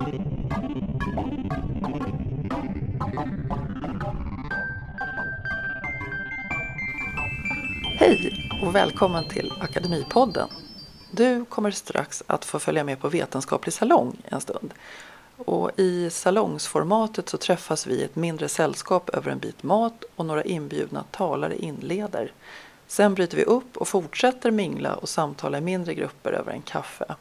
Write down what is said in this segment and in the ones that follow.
Hej och välkommen till Akademipodden. Du kommer strax att få följa med på Vetenskaplig salong en stund. Och I salongsformatet så träffas vi i ett mindre sällskap över en bit mat och några inbjudna talare inleder. Sen bryter vi upp och fortsätter mingla och samtala i mindre grupper över en kaffe.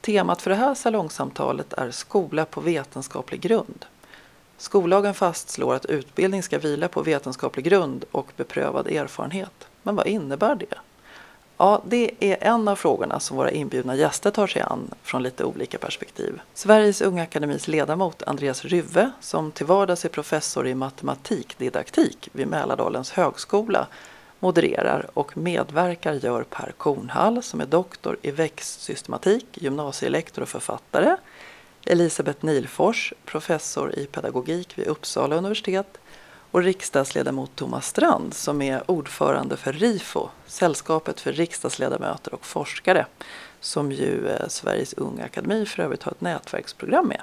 Temat för det här salongsamtalet är skola på vetenskaplig grund. Skollagen fastslår att utbildning ska vila på vetenskaplig grund och beprövad erfarenhet. Men vad innebär det? Ja, det är en av frågorna som våra inbjudna gäster tar sig an från lite olika perspektiv. Sveriges Unga Akademis ledamot Andreas Ryve, som till vardags är professor i matematikdidaktik vid Mälardalens högskola, modererar och medverkar gör Per Kornhall som är doktor i växtsystematik, gymnasielektor och författare. Elisabeth Nilfors, professor i pedagogik vid Uppsala universitet och riksdagsledamot Thomas Strand som är ordförande för RIFO, Sällskapet för riksdagsledamöter och forskare, som ju eh, Sveriges Unga Akademi för övrigt har ett nätverksprogram med.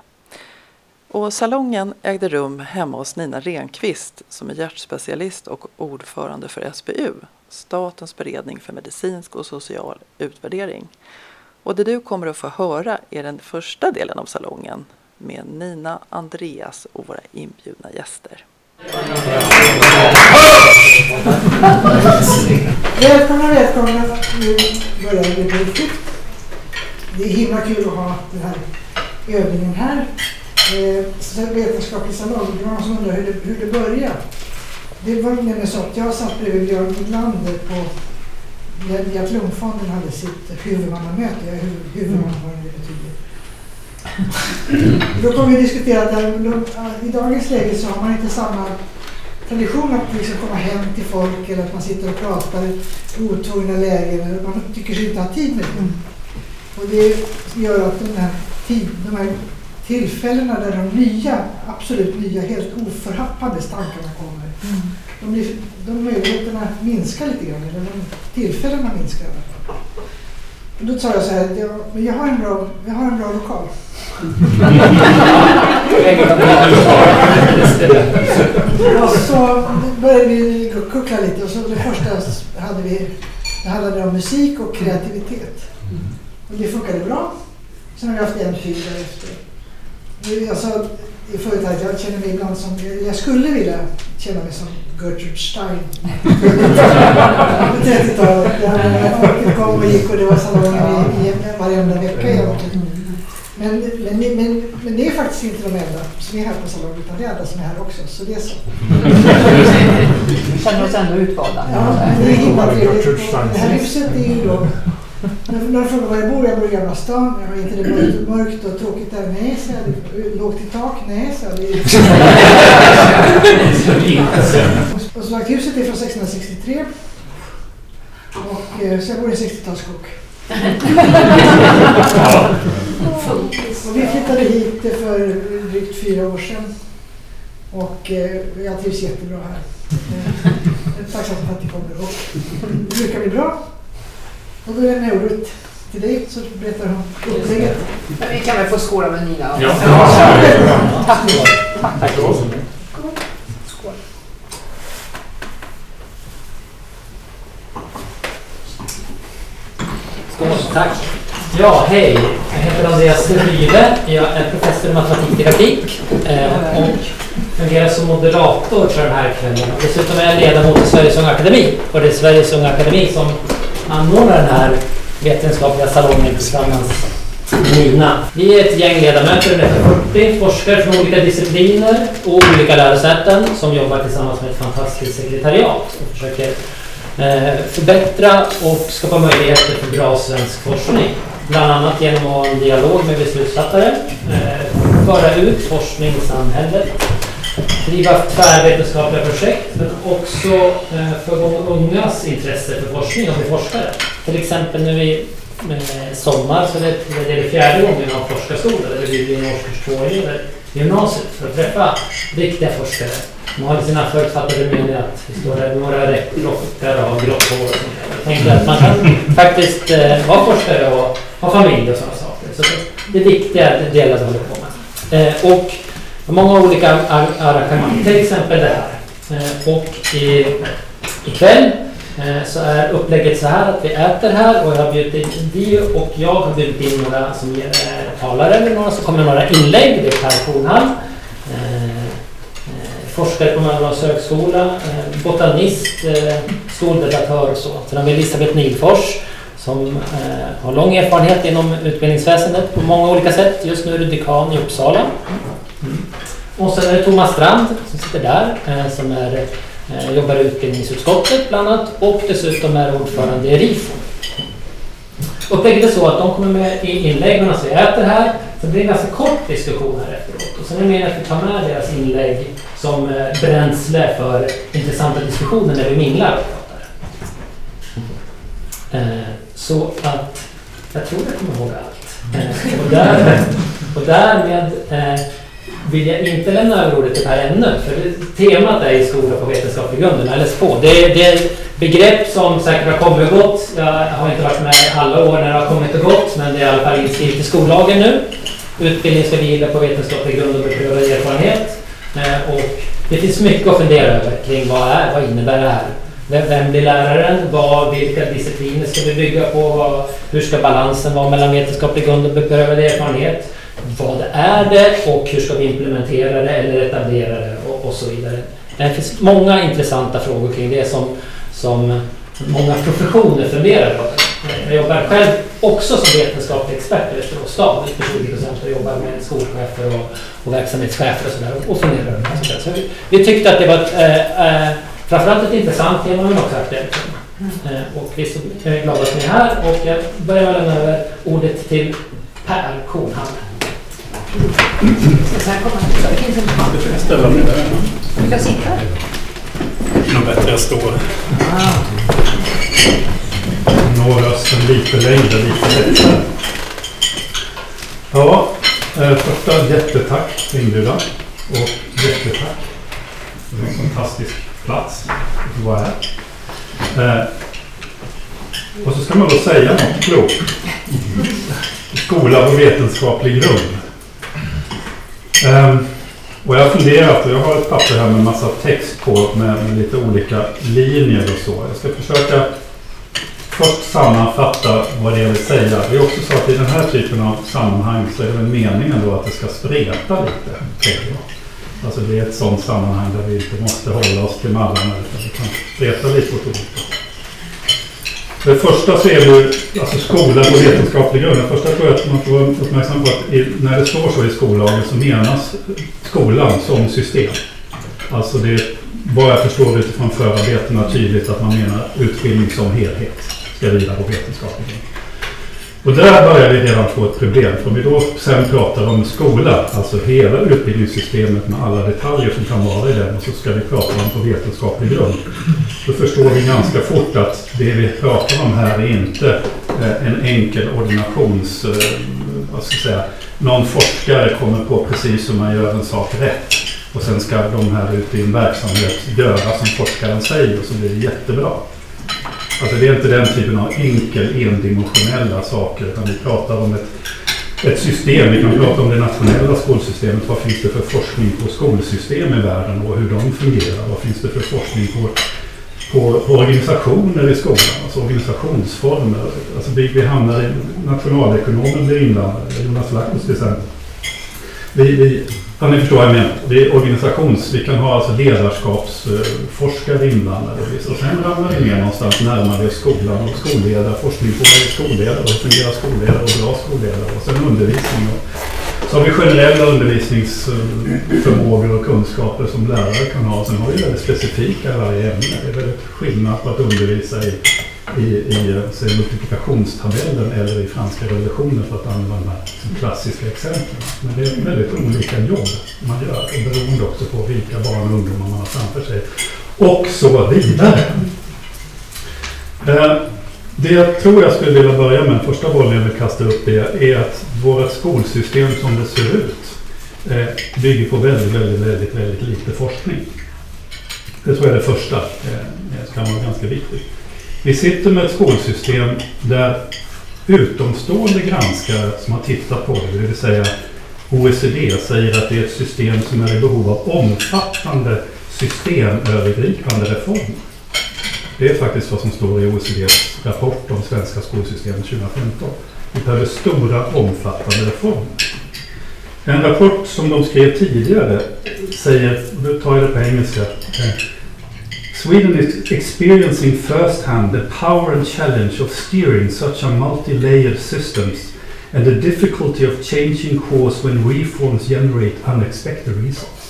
Och salongen ägde rum hemma hos Nina Renqvist som är hjärtspecialist och ordförande för SBU, Statens beredning för medicinsk och social utvärdering. Och det du kommer att få höra är den första delen av salongen med Nina, Andreas och våra inbjudna gäster. Välkomna, välkomna. Nu börjar det bli riktigt. Det är himla kul att ha den här övningen här. Eh, vetenskaplig salong, det var någon som undrade hur det, hur det började. Det var nämligen så att jag satt bredvid Björn Nylander på när Diatlonfonden hade sitt huvudmannamöte. Jag är huvudman vad det betyder. Då kom vi diskutera att i dagens läge så har man inte samma tradition att liksom komma hem till folk eller att man sitter och pratar i otvungna lägen. Man tycker sig inte ha tid med det. Och det gör att den här tid, de här tillfällena där de nya, absolut nya, helt oförhappade tankarna kommer. Mm. De, de möjligheterna minskar lite grann, eller de tillfällena minskar. Då sa jag så här, jag, men jag har en bra, jag har en bra lokal. och så började vi kuckla lite och så det första hade vi, det handlade om musik och kreativitet. Och det funkade bra. Sen har vi haft en till därefter. Jag sa förut att jag känner mig ibland som, jag skulle vilja känna mig som Gertrude Stein på 30-talet. Folket kom och gick och det var salonger i, i varenda vecka egentligen. Men, men, men, men det är faktiskt inte de enda som är här på salongen utan det är andra som är här också. Så det är så. Vi känner oss ändå utvalda. Ja, det är himla trevligt. Det här huset är ju då när de frågar var jag bor, jag bor i Gamla stan. Jag har inte det mörkt, mörkt och tråkigt där? Nej, så jag. Lågt i tak? Nej, så jag. och så sagt, huset är från 1663. Och, eh, så jag bor i en 60-talskok. och vi flyttade hit för drygt fyra år sedan. Och eh, jag trivs jättebra här. Jag är tacksam för att ni kommer. Och det brukar bli bra. Och då lämnar jag ordet till dig så berättar hon upplägget. Vi kan väl få skåla med Nina? Ja. Tack. Tack. Tack. Skål. Skål, tack. Ja, hej. Jag heter Andreas Ryve. Jag är professor i matematikdidaktik eh, och fungerar som moderator för den här kvällen. Dessutom är jag ledamot i Sveriges Unga Akademi och det är Sveriges Unga Akademi som anordnar den här vetenskapliga salongen tillsammans med Nina. Vi är ett gäng ledamöter, ungefär 40 forskare från olika discipliner och olika lärosäten som jobbar tillsammans med ett fantastiskt sekretariat och försöker eh, förbättra och skapa möjligheter för bra svensk forskning. Bland annat genom att ha en dialog med beslutsfattare, eh, föra ut forskning i samhället, driva tvärvetenskapliga projekt men också eh, för för ungas intresse för forskning och bli forskare. Till exempel nu i eh, sommar så är det, det är det fjärde gången av forskarskola där vi blir årskurs två elever i gymnasiet för att träffa riktiga forskare. De har sina förutfattade meningar att vi står där några rockar och grått hår och sånt Jag tänkte att man kan faktiskt eh, vara forskare och ha familj och sådana saker. Så det, det viktiga delar vi håller på med. Eh, och många olika arrangemang, till exempel det här. Eh, och i, ikväll eh, så är upplägget så här att vi äter här och jag har bjudit in, vi och jag har bjudit in några som är eh, talare, eller några som kommer med några inlägg. Det är Per Kornhall, forskare på Mölndals högskola, botanist, skoldebattör och så. Sen har vi Elisabeth Nilfors som har lång erfarenhet inom utbildningsväsendet på många olika sätt. Just nu är du dekan i Uppsala. Mm. Och sen är det Thomas Strand som sitter där, eh, som är, eh, jobbar i utbildningsutskottet bland annat och dessutom är ordförande i RIFO. Upplägget är så att de kommer med i inläggen medan vi äter här. Sen blir det en ganska kort diskussion här efteråt. Och sen är det meningen att vi tar med deras inlägg som eh, bränsle för intressanta diskussioner när vi minglar och pratar. Så att jag tror jag kommer ihåg allt. Och, där, och därmed vill jag inte lämna över ordet till Per ännu. För temat är i skola på vetenskaplig grund, eller spå. LSK. Det, är- det är begrepp som säkert har kommit och gått. Jag har inte varit med alla år när det har kommit och gått, men det är i alla fall inskrivet i skollagen nu. Utbildning ska vila på vetenskaplig grund och beprövad erfarenhet. Eh, och det finns mycket att fundera över kring vad, är, vad innebär det här? Vem, vem blir läraren? Vad, vilka discipliner ska vi bygga på? Vad, hur ska balansen vara mellan vetenskaplig grund och beprövad erfarenhet? Vad är det och hur ska vi implementera det eller etablera det och, och så vidare. Det finns många intressanta frågor kring det som, som många professioner funderar på. Jag jobbar själv också som vetenskaplig expert i Västerås stad, 20 procent och jobbar med skolchefer och, och verksamhetschefer och sådär och funderar över det. Så vi, vi tyckte att det var ett, eh, eh, framförallt ett intressant tema men också aktuellt tema. Eh, och vi är glada att ni är här och jag börjar med att lämna över ordet till Per Kornhamn ställa mig där. Du kan sitta. Nog bättre står. Ah. Når rösten lite längre, lite lättare. Ja, eh, första jättetack för inbjudan. Och jättetack för en fantastisk plats att vara här. Eh, Och så ska man då säga något klokt. Skola på vetenskaplig grund. Ehm, och jag har funderat och jag har ett papper här med massa text på med, med lite olika linjer och så. Jag ska försöka först sammanfatta vad det är jag vill säga. Det är också så att i den här typen av sammanhang så är det väl meningen då att det ska spreta lite. jag. Alltså det är ett sådant sammanhang där vi inte måste hålla oss till mallarna utan vi kan spreta lite åt olika håll det första så är ju alltså skola på vetenskaplig grund. Det första tror jag att man får vara uppmärksam på att i, när det står så i skollagen så menas skolan som system. Alltså det är vad jag förstår utifrån förarbetena tydligt att man menar utbildning som helhet ska vila på vetenskaplig grund. Och där börjar vi redan få ett problem. För om vi då sen pratar om skola, alltså hela utbildningssystemet med alla detaljer som kan vara i den och så ska vi prata om på vetenskaplig grund. Då förstår vi ganska fort att det vi pratar om här är inte eh, en enkel ordinations... Eh, vad ska jag säga? Någon forskare kommer på precis hur man gör en sak rätt. Och sen ska de här ute i en verksamhet göra som forskaren säger och så blir det jättebra. Alltså det är inte den typen av enkel endimensionella saker utan vi pratar om ett, ett system. Vi kan prata om det nationella skolsystemet. Vad finns det för forskning på skolsystem i världen och hur de fungerar? Vad finns det för forskning på, på, på organisationer i skolan? Alltså organisationsformer. Alltså vi, vi hamnar i, nationalekonomen blir inblandad, Jonas Lackos till exempel. Vi, vi, ja, ni förstår vad jag menar. Det är organisations... Vi kan ha alltså ledarskapsforskare inblandade. Och sen ramlar vi ner någonstans närmare skolan och skolledare, forskning på skolledare, och fungerar skolledare och bra skolledare och sen undervisning. Och så har vi generella undervisningsförmågor och kunskaper som lärare kan ha. Sen har vi väldigt specifika i varje ämne. Det är väldigt skillnad på att undervisa i, i, i say, multiplikationstabellen eller i franska revolutionen för att använda de som liksom klassiska exemplen. Men det är väldigt olika jobb man gör och beroende också på vilka barn och ungdomar man har framför sig. Och så vidare. Eh, det jag tror jag skulle vilja börja med, den första bollen jag vill kasta upp är, är att våra skolsystem som det ser ut eh, bygger på väldigt, väldigt, väldigt, väldigt lite forskning. Det tror jag är det första. Eh, Det kan vara ganska viktigt. Vi sitter med ett skolsystem där utomstående granskare som har tittat på det, det vill säga OECD säger att det är ett system som är i behov av omfattande systemövergripande reformer. Det är faktiskt vad som står i OECDs rapport om svenska skolsystemet 2015. Vi behöver stora omfattande reformer. En rapport som de skrev tidigare säger, nu tar jag det på engelska. Eh, Sweden is experiencing first hand the power and challenge of steering such a multi-layered systems and the difficulty of changing course when reforms generate unexpected results.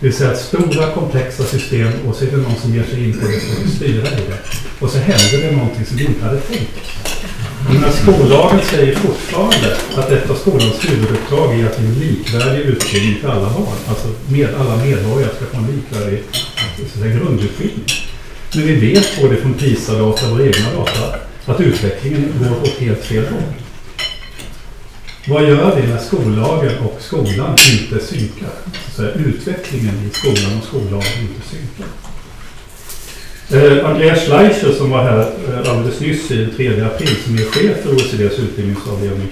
Det vill säga att stora komplexa system och så är det någon som ger sig in på det och ska styra i det. Och så händer det någonting som vi inte hade tänkt. Men skollagen säger fortfarande att ett av skolans huvuduppdrag är att ge en likvärdig utbildning till alla barn. Alltså med, alla medborgare ska få en likvärdig säga, grundutbildning. Men vi vet både från PISA-data och våra egna data att utvecklingen går åt helt fel håll. Vad gör vi när skollagen och skolan inte synkar? Så säga, utvecklingen i skolan och skollagen inte synkar. Eh, Andreas Schleicher som var här eh, alldeles nyss i den 3 april som är chef för OECDs utbildningsavdelning.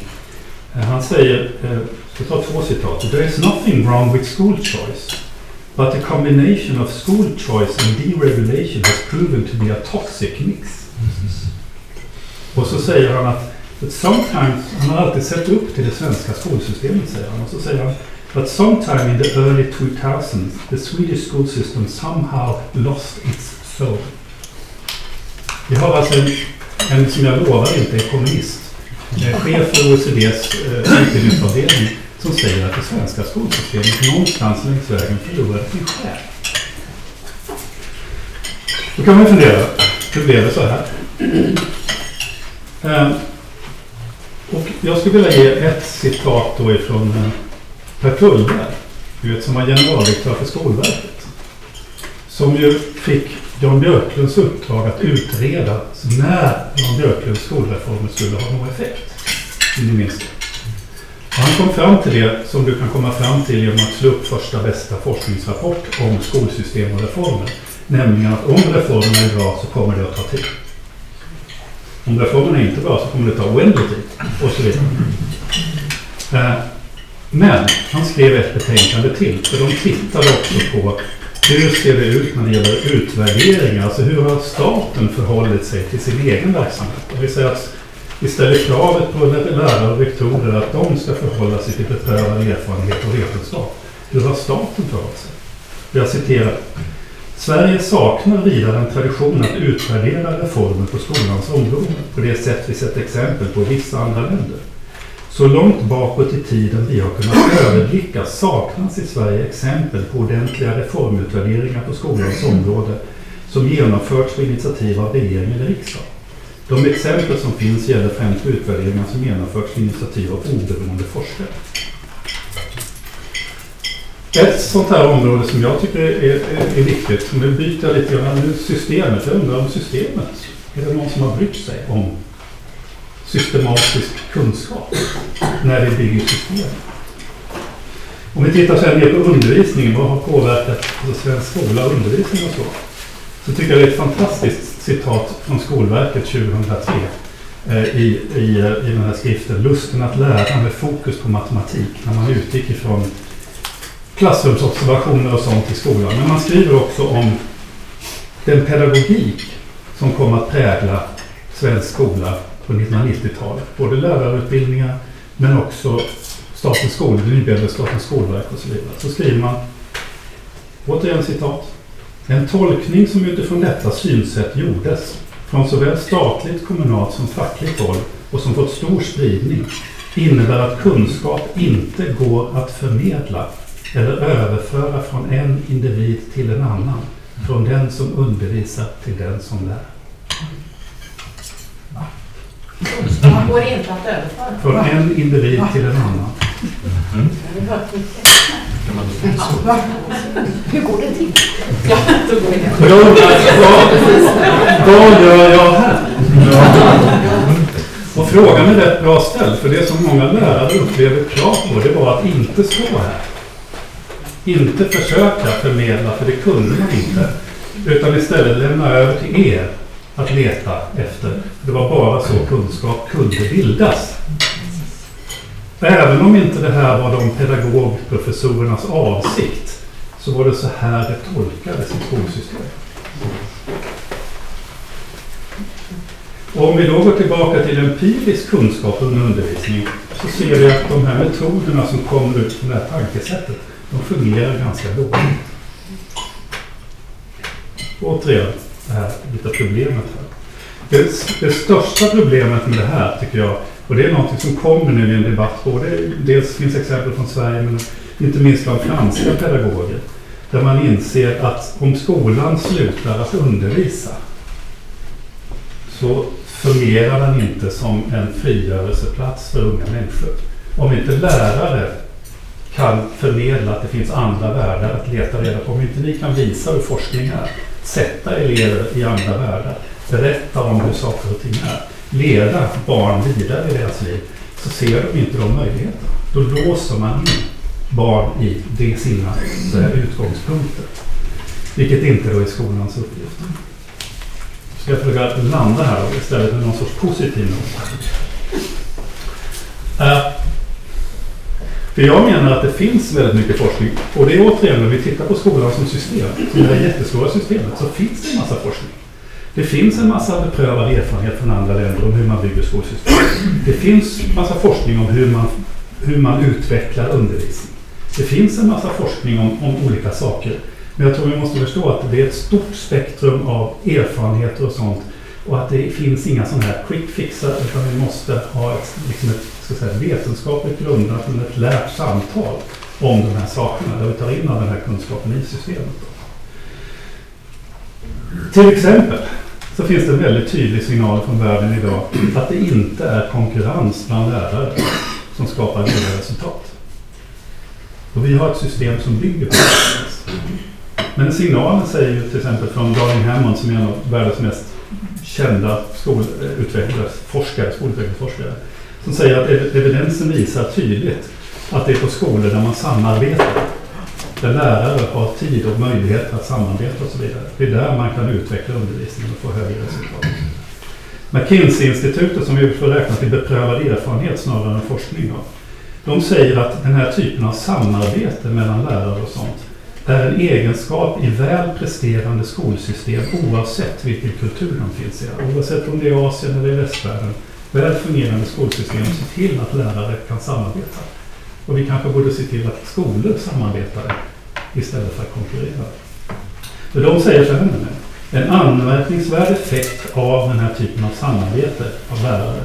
Eh, han säger, eh, jag ska ta två citat. There is nothing wrong with school choice. But the combination of school choice and deregulation has proven to be a toxic mix. Och så säger han att But sometimes, han har alltid sett upp till det svenska skolsystemet säger han. Och så säger han But sometime in the early 2000s the Swedish school system somehow lost its soul. Vi har alltså en, en som jag lovar inte är kommunist, eh, chef för OECDs eh, utbildningsavdelning som säger att det svenska skolsystemet någonstans längs vägen förlorade sin själ. Då kan man fundera, hur blev det så här? Eh, och jag skulle vilja ge ett citat då ifrån eh, Per Tullberg, du vet, som var generaldirektör för Skolverket. Som ju fick Jan Björklunds uppdrag att utreda när Jan Björklunds skolreformer skulle ha någon effekt. Ni minns det. Och han kom fram till det som du kan komma fram till genom att slå upp första bästa forskningsrapport om skolsystem och reformer. Nämligen att om reformerna är bra så kommer det att ta tid. Om reformerna är inte bra så kommer det ta oändlig tid och så vidare. Eh, Men han skrev ett betänkande till för de tittade också på hur ser det ut när det gäller utvärderingar? Alltså hur har staten förhållit sig till sin egen verksamhet? Och vi säger att vi ställer kravet på lärare och rektorer att de ska förhålla sig till beprövad erfarenhet och vetenskap. Hur har staten förhållit sig? Jag citerar. Sverige saknar vidare en tradition att utvärdera reformer på skolans område på det sätt vi sett exempel på i vissa andra länder. Så långt bakåt i tiden vi har kunnat överblicka saknas i Sverige exempel på ordentliga reformutvärderingar på skolans område som genomförts på initiativ av regering eller riksdag. De exempel som finns gäller främst utvärderingar som genomförts på initiativ av oberoende forskare. Ett sånt här område som jag tycker är, är, är viktigt, nu byter jag lite grann, nu systemet, jag undrar om systemet, är det någon som har brytt sig om systematisk kunskap när vi bygger system? Om vi tittar sen mer på undervisningen, vad har påverkat alltså svensk skola, och undervisning och så? Så tycker jag det är ett fantastiskt citat från Skolverket 2003 eh, i, i, eh, i den här skriften Lusten att lära med fokus på matematik när man utgick ifrån klassrumsobservationer och sånt i skolan. Men man skriver också om den pedagogik som kom att prägla svensk skola på 1990-talet. Både lärarutbildningar men också Statens skolor, det nybildade Statens skolverk och så vidare. Så skriver man, återigen citat, en tolkning som utifrån detta synsätt gjordes från såväl statligt, kommunalt som fackligt håll och som fått stor spridning innebär att kunskap inte går att förmedla eller överföra från en individ till en annan. Från den som undervisar till den som lär. Kunskap går inte att överföra. Från en individ till en annan. Hur går det till? Ja, då går det. Och jag undrar, vad, gör jag här? Och frågan är rätt bra ställd, för det som många lärare upplevde krav på, det var att inte stå här. Inte försöka förmedla, för det kunde man inte. Utan istället lämna över till er att leta efter. Det var bara så kunskap kunde bildas. även om inte det här var de pedagogprofessorernas avsikt så var det så här det tolkades i skolsystemet. Och om vi då går tillbaka till empirisk kunskap under undervisning så ser vi att de här metoderna som kommer ut från det här tankesättet, de fungerar ganska dåligt. Återigen, det här lite problemet här. Det, det största problemet med det här tycker jag, och det är något som kommer nu i en debatt, både, dels finns exempel från Sverige men inte minst bland franska pedagoger, där man inser att om skolan slutar att undervisa så fungerar den inte som en frigörelseplats för unga människor. Om inte lärare kan förmedla att det finns andra världar att leta reda på, om inte ni kan visa hur forskning är, sätta elever i andra världar, berätta om hur saker och ting är, leda barn vidare i deras liv, så ser de inte de möjligheterna. Då låser man in barn i det sina det utgångspunkter. Vilket inte då är skolans uppgift. Ska jag försöka landa här istället med någon sorts positiv not. Uh, för jag menar att det finns väldigt mycket forskning. Och det är återigen när vi tittar på skolan som system, som det här jättestora systemet, så finns det en massa forskning. Det finns en massa beprövad erfarenhet från andra länder om hur man bygger skolsystem. Det finns en massa forskning om hur man, hur man utvecklar undervisning. Det finns en massa forskning om, om olika saker. Men jag tror vi måste förstå att det är ett stort spektrum av erfarenheter och sånt. Och att det finns inga sådana här quick fixar utan vi måste ha ett, liksom ett ska säga, vetenskapligt grundat, men ett lärt samtal om de här sakerna. Där vi tar in all den här kunskapen i systemet. Till exempel så finns det en väldigt tydlig signal från världen idag att det inte är konkurrens bland lärare som skapar goda resultat. Och vi har ett system som bygger på det. Men signalen säger ju till exempel från Darling Hammond som är en av världens mest kända skolutvecklare, forskare, skolutvecklingsforskare, som säger att evidensen visar tydligt att det är på skolor där man samarbetar, där lärare har tid och möjlighet att samarbeta och så vidare. Det är där man kan utveckla undervisningen och få högre resultat. McKinsey-institutet som vi får räkna till beprövad erfarenhet snarare än forskning. Då, de säger att den här typen av samarbete mellan lärare och sånt är en egenskap i väl presterande skolsystem oavsett vilken kultur de finns i. Oavsett om det är Asien eller västvärlden. Väl fungerande skolsystem ser till att lärare kan samarbeta. Och vi kanske borde se till att skolor samarbetar istället för att konkurrera. För de säger så här nu. En anmärkningsvärd effekt av den här typen av samarbete av lärare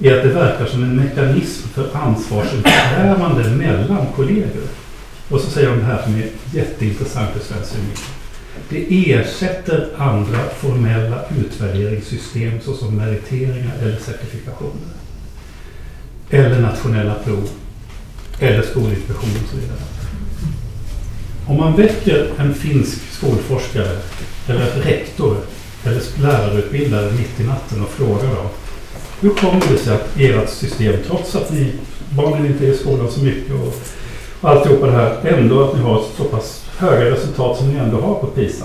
är att det verkar som en mekanism för ansvarsutkrävande mellan kollegor. Och så säger de det här som är jätteintressant i svensk synvinkel. Det ersätter andra formella utvärderingssystem såsom meriteringar eller certifikationer. Eller nationella prov. Eller skolinspektion och så vidare. Om man väcker en finsk skolforskare eller rektor eller lärarutbildare mitt i natten och frågar dem hur kommer det sig att ert system, trots att ni, barnen inte är i skolan så mycket och alltihopa det här, ändå att ni har så pass höga resultat som ni ändå har på PISA.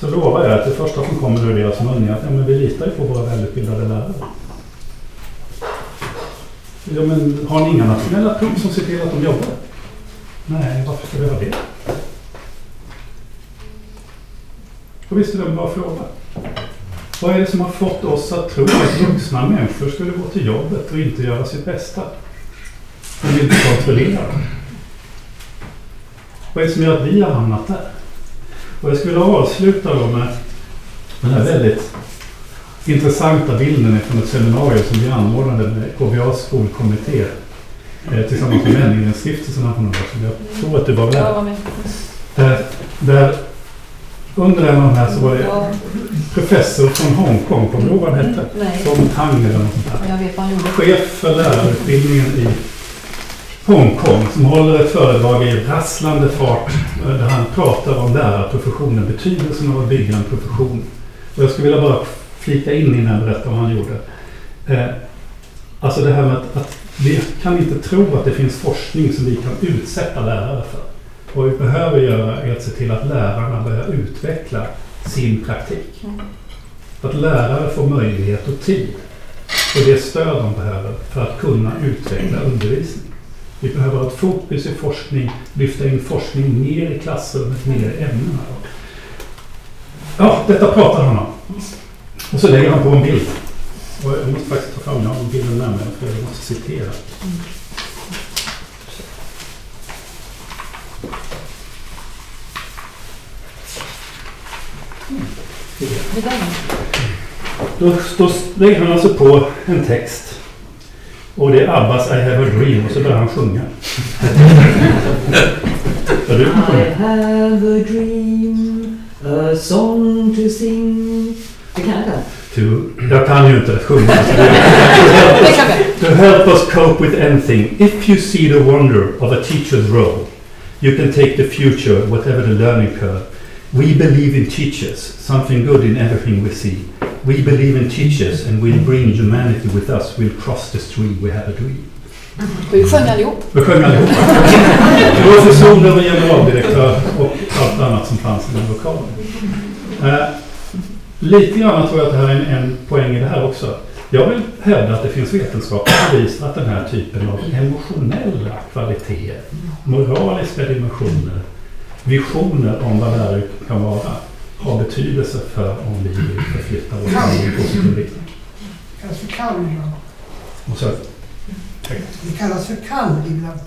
Så lovar jag att det första som kommer ur deras mun är att ja, men vi litar ju på våra välutbildade lärare. Ja, men har ni inga nationella prov som ser till att de jobbar? Nej, varför ska vi ha det? Och visst är det en bra fråga. Vad är det som har fått oss att tro att vuxna människor skulle gå till jobbet och inte göra sitt bästa? Om vi inte kontrollerar dem. Vad är det som gör att vi har hamnat där? Och jag skulle avsluta då med den här väldigt intressanta bilden från ett seminarium som vi anordnade med KVAs skolkommitté eh, tillsammans med Männingens-stiftelsen för några år sedan. Jag tror att du var med. Där, där under en av de här så var det professor från Hongkong, kommer du ihåg vad han hette? Nej. Som Tang eller något sånt där. Chef för lärarutbildningen i Hongkong som håller ett föredrag i rasslande fart där han pratar om lärarprofessionen, betydelsen av att bygga en profession. Och jag skulle vilja bara flika in innan jag berättar vad han gjorde. Eh, alltså det här med att, att vi kan inte tro att det finns forskning som vi kan utsätta lärare för. Vad vi behöver göra är att se till att lärarna börjar utveckla sin praktik. Att lärare får möjlighet och tid och det stöd de behöver för att kunna utveckla undervisning. Vi behöver ha ett fokus i forskning, lyfta in forskning mer i klassrummet, mer i ämnena. Ja, detta pratar han om. Och så lägger han på en bild. Och jag måste faktiskt ta fram har bilden mig, för jag måste citera. Då, då lägger han alltså på en text. Och det är Abbas I have a dream och så börjar han sjunga. Ska du I have a dream, a song to sing. Det kan jag inte. Jag kan ju inte sjunga. To help us cope with anything, if you see the wonder of a teacher's role, you can take the future, whatever the learning curve. We believe in teachers, something good in everything we see. We believe in teachers and we'll bring humanity with us. We'll cross the stream, we have a dream. Vi sjöng allihop. Vi sjöng allihopa. Professor över generaldirektör och allt annat som fanns i den lokalen. Eh, lite grann tror jag att det här är en, en poäng i det här också. Jag vill hävda att det finns vetenskapliga bevis att den här typen av emotionella kvaliteter, moraliska dimensioner, visioner om vad lärare kan vara, har betydelse för om vi vill förflytta oss i en positiv riktning. Det kallas för kall ibland. Och så, Det kallas för kall ibland.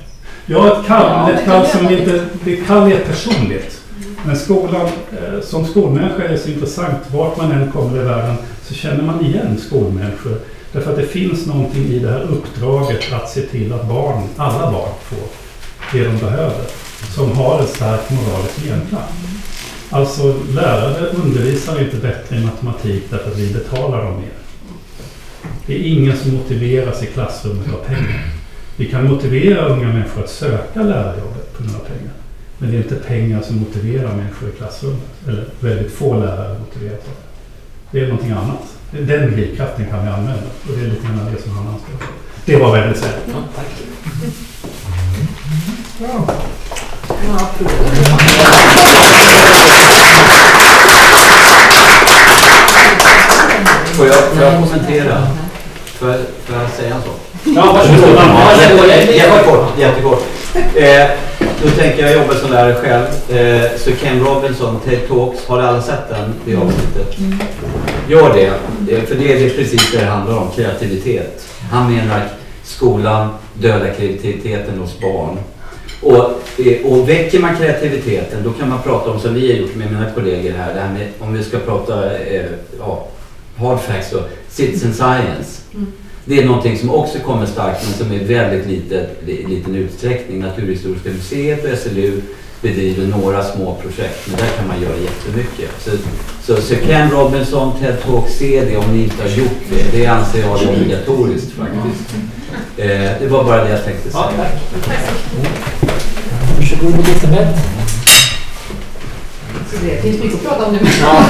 Ja, ett kall, ett kall som inte... Det kall är personligt. Men skolan, eh, som skolmänniska är det så intressant. Vart man än kommer i världen så känner man igen skolmänniskor. Därför att det finns någonting i det här uppdraget att se till att barn, alla barn får det de behöver. Som har en stark moralisk genklang. Alltså lärare undervisar inte bättre i matematik därför att vi betalar dem mer. Det är ingen som motiveras i klassrummet av pengar. Vi kan motivera unga människor att söka lärarjobbet på grund av pengar. Men det är inte pengar som motiverar människor i klassrummet. Eller väldigt få lärare motiveras av det. Det är någonting annat. Den drivkraften kan vi använda. Och det är lite grann det som han för. Det var vad jag ville säga. Ja, tack. Får jag, får jag kommentera? Får jag, får jag säga en sak? Ja, varsågod. Jättekort. jättekort. Eh, då tänker jag jobba som lärare själv. Eh, så Ken Robinson, TED Talks, har alla sett den, det avsnittet? Gör det. Eh, För det är det precis det det handlar om, kreativitet. Han menar att skolan dödar kreativiteten hos barn. Och, eh, och väcker man kreativiteten då kan man prata om, som vi har gjort med mina kollegor här, det här med, om vi ska prata eh, ja, hard facts då, citizen science. Det är någonting som också kommer starkt men som är väldigt litet, li- liten utsträckning. Naturhistoriska museet och SLU bedriver några små projekt men där kan man göra jättemycket. Så, så, så Ken Robinson, TED Talk, se det om ni inte har gjort det. Det anser jag är obligatoriskt faktiskt. Eh, det var bara det jag tänkte Ja, säga. tack. Varsågod Elisabeth. Det finns mycket att prata om nu. Ja.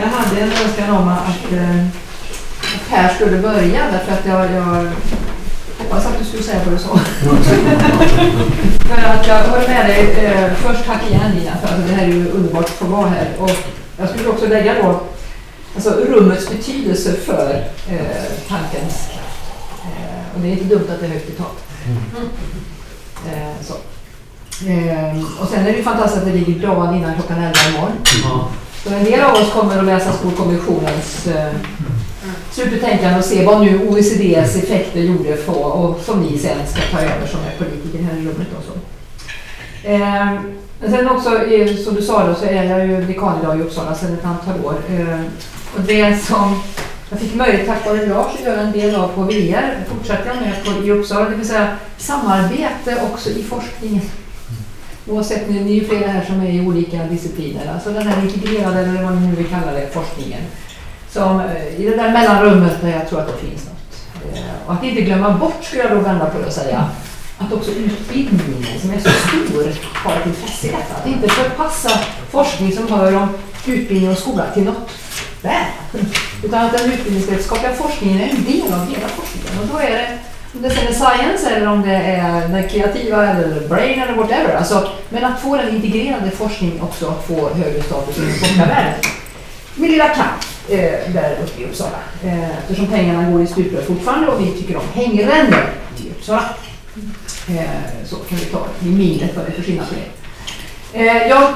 Jag hade en önskan om att, eh, att Per skulle börja därför att jag, jag hoppas att du skulle säga vad du sa. för att jag håller med dig. Eh, först tack igen Nina för att det här är ju underbart att få vara här. Och jag skulle också lägga då alltså, rummets betydelse för eh, tankens och det är inte dumt att det är högt i tak. Eh, så. Eh, och sen är det ju fantastiskt att det ligger dagen innan klockan 11 imorgon. Ja. Så en del av oss kommer att läsa Skolkommissionens eh, slutbetänkande och se vad nu OECDs effekter gjorde för, och som ni sen ska ta över som är politiker här i rummet. Och så. Eh, men sen också, eh, som du sa då, så är jag ju dekan idag i Uppsala sedan ett antal år. Eh, och det som jag fick möjlighet tack vare Lars att göra en del av på VR fortsatte jag med på, i Uppsala, det vill säga samarbete också i forskningen. Oavsett, ni, ni är ju flera här som är i olika discipliner, alltså den här integrerade, eller vad ni nu vill kalla det, forskningen. Som, eh, I det där mellanrummet där jag tror att det finns något. Eh, Och att inte glömma bort, skulle jag då vända på det och säga, att också utbildningen som är så stor har ett intresse i detta. Att inte förpassa forskning som hör om utbildning och skola till något där. Utan att den utbildningsvetenskapliga forskningen är en del av hela forskningen. Och då är det, om det sen är science eller om det är den kreativa eller brain eller whatever. Alltså, men att få den integrerade forskningen också att få högre status i forskarvärlden. Min lilla kamp. eh, där uppe i Uppsala. Eh, eftersom pengarna går i stuprör fortfarande och vi tycker om hängrännor i Uppsala. Eh, så kan vi ta det i minnet vad det är för skillnad på det. Eh, jag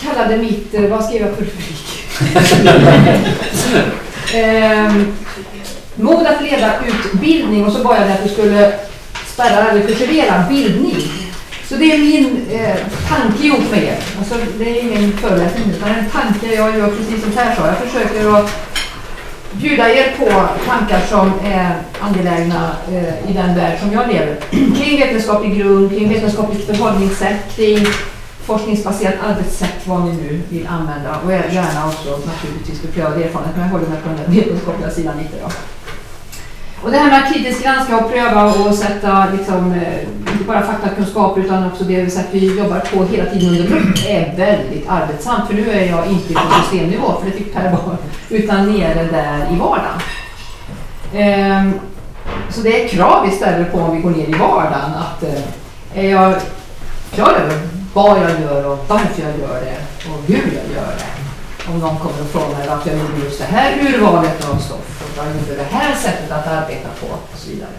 kallade mitt, eh, vad skrev jag för rubrik? eh, mod att leda utbildning och så bad jag dig att du skulle spärra eller kurserera bildning. Så det är min eh, tanke ihop med er. Alltså, det är ingen föreläsning utan en tanke jag gör precis som Per sa. Jag försöker att bjuda er på tankar som är angelägna eh, i den värld som jag lever. kring vetenskaplig grund, kring vetenskapligt förhållningssätt, kring forskningsbaserat arbetssätt, vad ni nu vill använda. Och gärna också naturligtvis beprövad erfarenhet, men jag håller mig på den vetenskapliga sidan lite. Då. Och det här med att kritiskt granska och pröva och sätta liksom, eh, inte bara faktakunskaper utan också det sätt vi jobbar på hela tiden under grupp är väldigt arbetsamt. För nu är jag inte på systemnivå, för det fick Per vara, utan nere där i vardagen. Ehm, så det är krav vi ställer på om vi går ner i vardagen. Att, eh, är jag klar över vad jag gör och varför jag gör det och hur jag gör det? Om någon kommer och frågar varför jag gjorde just det här urvalet av stoff och vad jag gjorde det här sättet att arbeta på och så vidare.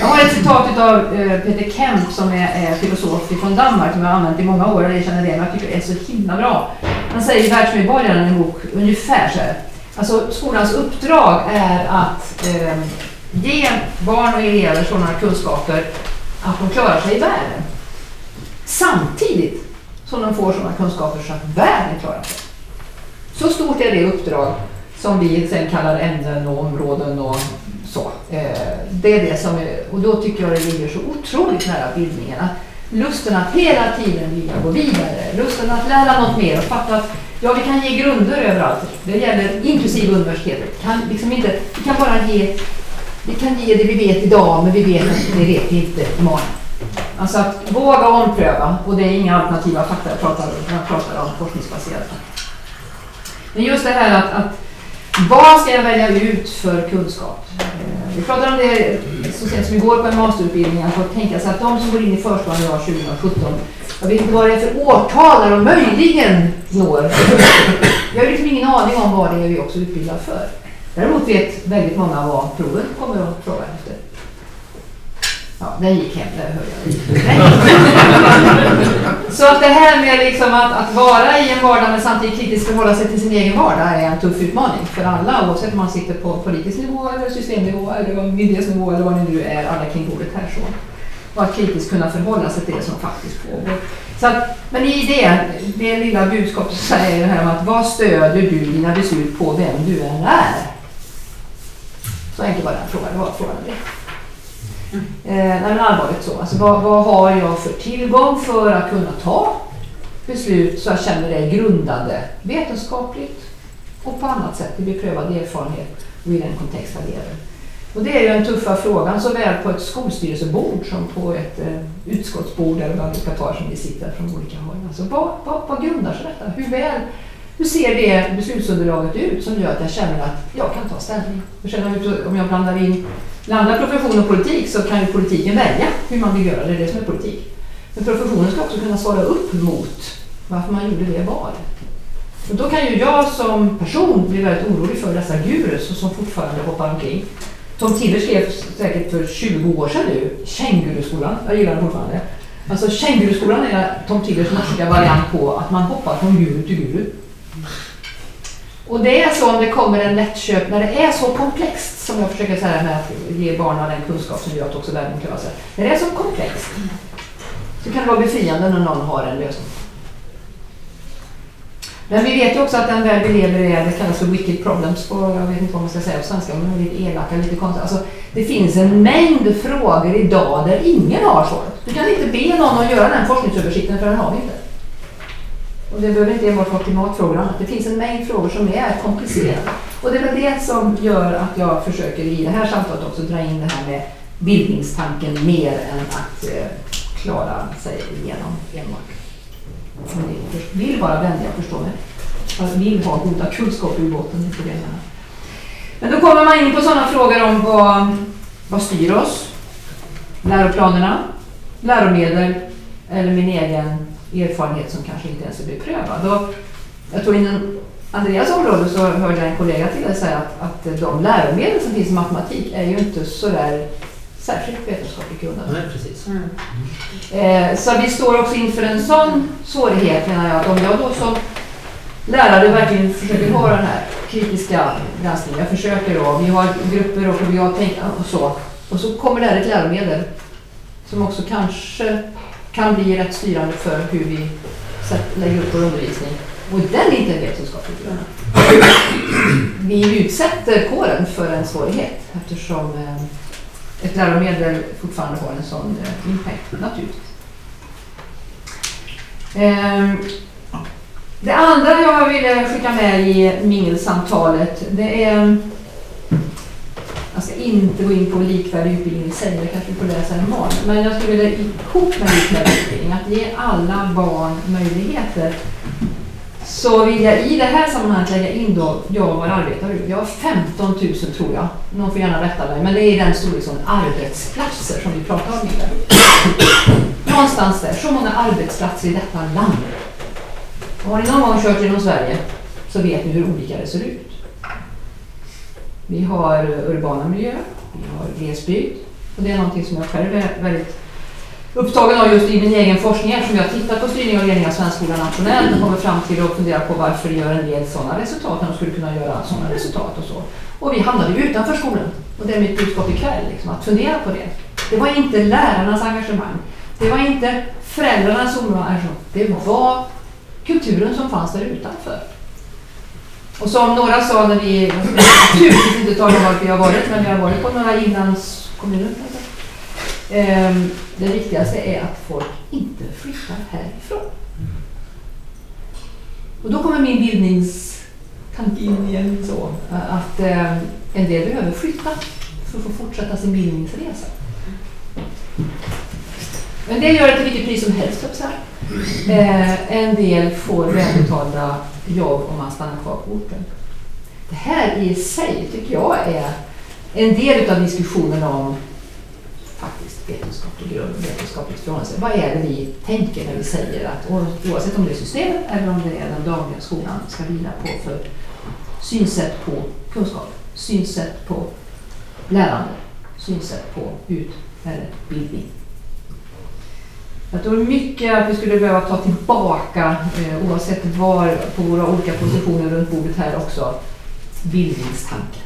Jag har ett citat av eh, Peter Kemp som är, är filosof från Danmark som jag har använt i många år och jag känner det, men jag tycker det är så himla bra. Han säger i Världsmedborgaren, en bok, ungefär så här. Alltså skolans uppdrag är att eh, ge barn och elever sådana kunskaper att de klarar sig i världen. Samtidigt som de får sådana kunskaper så att världen klarar sig. Så stort är det uppdrag som vi sen kallar ämnen och områden och så. Eh, det är det som är, och då tycker jag det ligger så otroligt nära bildningen. Att lusten att hela tiden vilja gå vidare, lusten att lära något mer och fatta att ja, vi kan ge grunder överallt. Det gäller inklusive universitetet. Kan liksom inte, vi kan bara ge, vi kan ge det vi vet idag, men vi vet att det vet vi inte imorgon. Alltså att våga ompröva och det är inga alternativa fakta jag pratar om, jag pratar om forskningsbaserat. Men just det här att, att vad ska jag välja ut för kunskap? Eh, vi pratade om det så sent som igår på en masterutbildning, att tänka sig att de som går in i förskolan idag 2017, jag vet inte vad det är för årtal de möjligen når. Jag har liksom ingen aning om vad det är vi också utbildar för. Däremot vet väldigt många vad proven kommer att fråga efter. Ja, den gick hem, det hör jag. Så att det här med liksom att, att vara i en vardag men samtidigt kritiskt förhålla sig till sin egen vardag är en tuff utmaning för alla oavsett om man sitter på politisk nivå eller systemnivå eller myndighetsnivå eller vad det nu är, alla kring bordet här så. Och att kritiskt kunna förhålla sig till det som faktiskt pågår. Så att, men i det, det lilla budskapet så säger det här om att vad stöder du dina beslut på vem du än är? Så enkelt var den frågan, det var frågan det. Mm. Eh, nej men allvarligt så. Alltså, vad, vad, har jag för tillgång för att kunna ta beslut så jag känner det grundade vetenskapligt och på annat sätt i beprövad erfarenhet och i den kontext jag lever. Och det är ju den tuffa frågan såväl på ett skolstyrelsebord som på ett eh, utskottsbord eller vad vi ska ta som vi sitter från olika håll. Alltså, vad, vad, vad grundar sig detta? Hur väl hur ser det beslutsunderlaget ut som gör att jag känner att jag kan ta ställning? Jag känner om jag blandar in blandar profession och politik så kan ju politiken välja hur man vill göra det. Det är det som är politik. Men professionen ska också kunna svara upp mot varför man gjorde det valet. Och då kan ju jag som person bli väldigt orolig för dessa gurus som fortfarande hoppar omkring. Tom Tiller skrev säkert för 20 år sedan nu, Känguruskolan, jag gillar den fortfarande. Alltså Känguruskolan är Tom Tillers norska variant på att man hoppar från guru till guru. Och det är så om det kommer en lättköp, när det är så komplext som jag försöker säga med att ge barnen den kunskap som gör att också världen klarar sig. När det är så komplext så kan det vara befriande när någon har en lösning. Men vi vet ju också att den värld vi lever i det kallas för wicked problems på, jag vet inte vad man ska säga på svenska, men lite elaka, lite konstigt. Alltså, det finns en mängd frågor idag där ingen har svaret. Du kan inte be någon att göra den forskningsöversikten för den har vi inte. Och det behöver inte enbart vara klimatfrågor Det finns en mängd frågor som är komplicerade. Och det är väl det som gör att jag försöker i det här samtalet också dra in det här med bildningstanken mer än att eh, klara sig igenom enbart. Som vill vara vänliga, förstå mig. Jag vill ha goda kunskaper i båten, inte det Men då kommer man in på sådana frågor om vad, vad styr oss? Läroplanerna, läromedel eller min egen erfarenhet som kanske inte ens är beprövad. Och jag tog in en Andreas område så hörde jag en kollega till dig säga att, att de läromedel som finns i matematik är ju inte sådär särskilt vetenskapligt grundade. Nej, precis. Eh, så vi står också inför en sån svårighet menar jag. Att om jag då som lärare verkligen försöker ha den här kritiska granskningen. Jag försöker då. Vi har grupper och vi har tänkt och så. Och så kommer det här ett läromedel som också kanske kan bli rätt styrande för hur vi lägger upp vår undervisning. Och den är inte vetenskapligt grund. Vi utsätter kåren för en svårighet eftersom eh, ett läromedel fortfarande har en sån eh, impact naturligtvis. Ehm, det andra jag ville skicka med i mingelsamtalet det är man ska inte gå in på likvärdig utbildning i sig, det kanske vi får läsa imorgon. Men jag skulle vilja ihop med likvärdig utbildning, att ge alla barn möjligheter. Så vill jag i det här sammanhanget lägga in då, jag var arbetar Jag har 15 000 tror jag, någon får gärna rätta mig, men det är i den storleksordningen arbetsplatser som vi pratar om nu. Någonstans där, så många arbetsplatser i detta land. Och har ni någon gång kört genom Sverige så vet ni hur olika det ser ut. Vi har urbana miljöer, vi har glesbygd och det är någonting som jag själv är väldigt upptagen av just i min egen forskning eftersom jag tittar på styrning och ledning av svenskskolan nationellt och kommer fram till att fundera på varför gör en del sådana resultat när de skulle kunna göra sådana resultat och så. Och vi hamnade ju utanför skolan och det är mitt budskap ikväll, liksom, att fundera på det. Det var inte lärarnas engagemang, det var inte föräldrarnas engagemang, alltså. det var kulturen som fanns där utanför. Och som några sa när vi, naturligtvis inte tala om varför vi har varit, men vi har varit på några inlandskommuner. Ehm, det viktigaste är att folk inte flyttar härifrån. Och då kommer min bildningstanke in igen så att eh, en del behöver flytta för att få fortsätta sin bildningsresa. En del gör det till vilket pris som helst. Eh, en del får välbetalda jobb om man stannar kvar på orten. Det här i sig tycker jag är en del av diskussionen om faktiskt vetenskaplig grund, vetenskapligt förhållande. Vad är det vi tänker när vi säger att oavsett om det är systemet eller om det är den dagliga skolan ska vila på för synsätt på kunskap, synsätt på lärande, synsätt på ut eller bildning. Jag tror mycket att vi skulle behöva ta tillbaka, eh, oavsett var på våra olika positioner runt bordet här också, bildningstanken.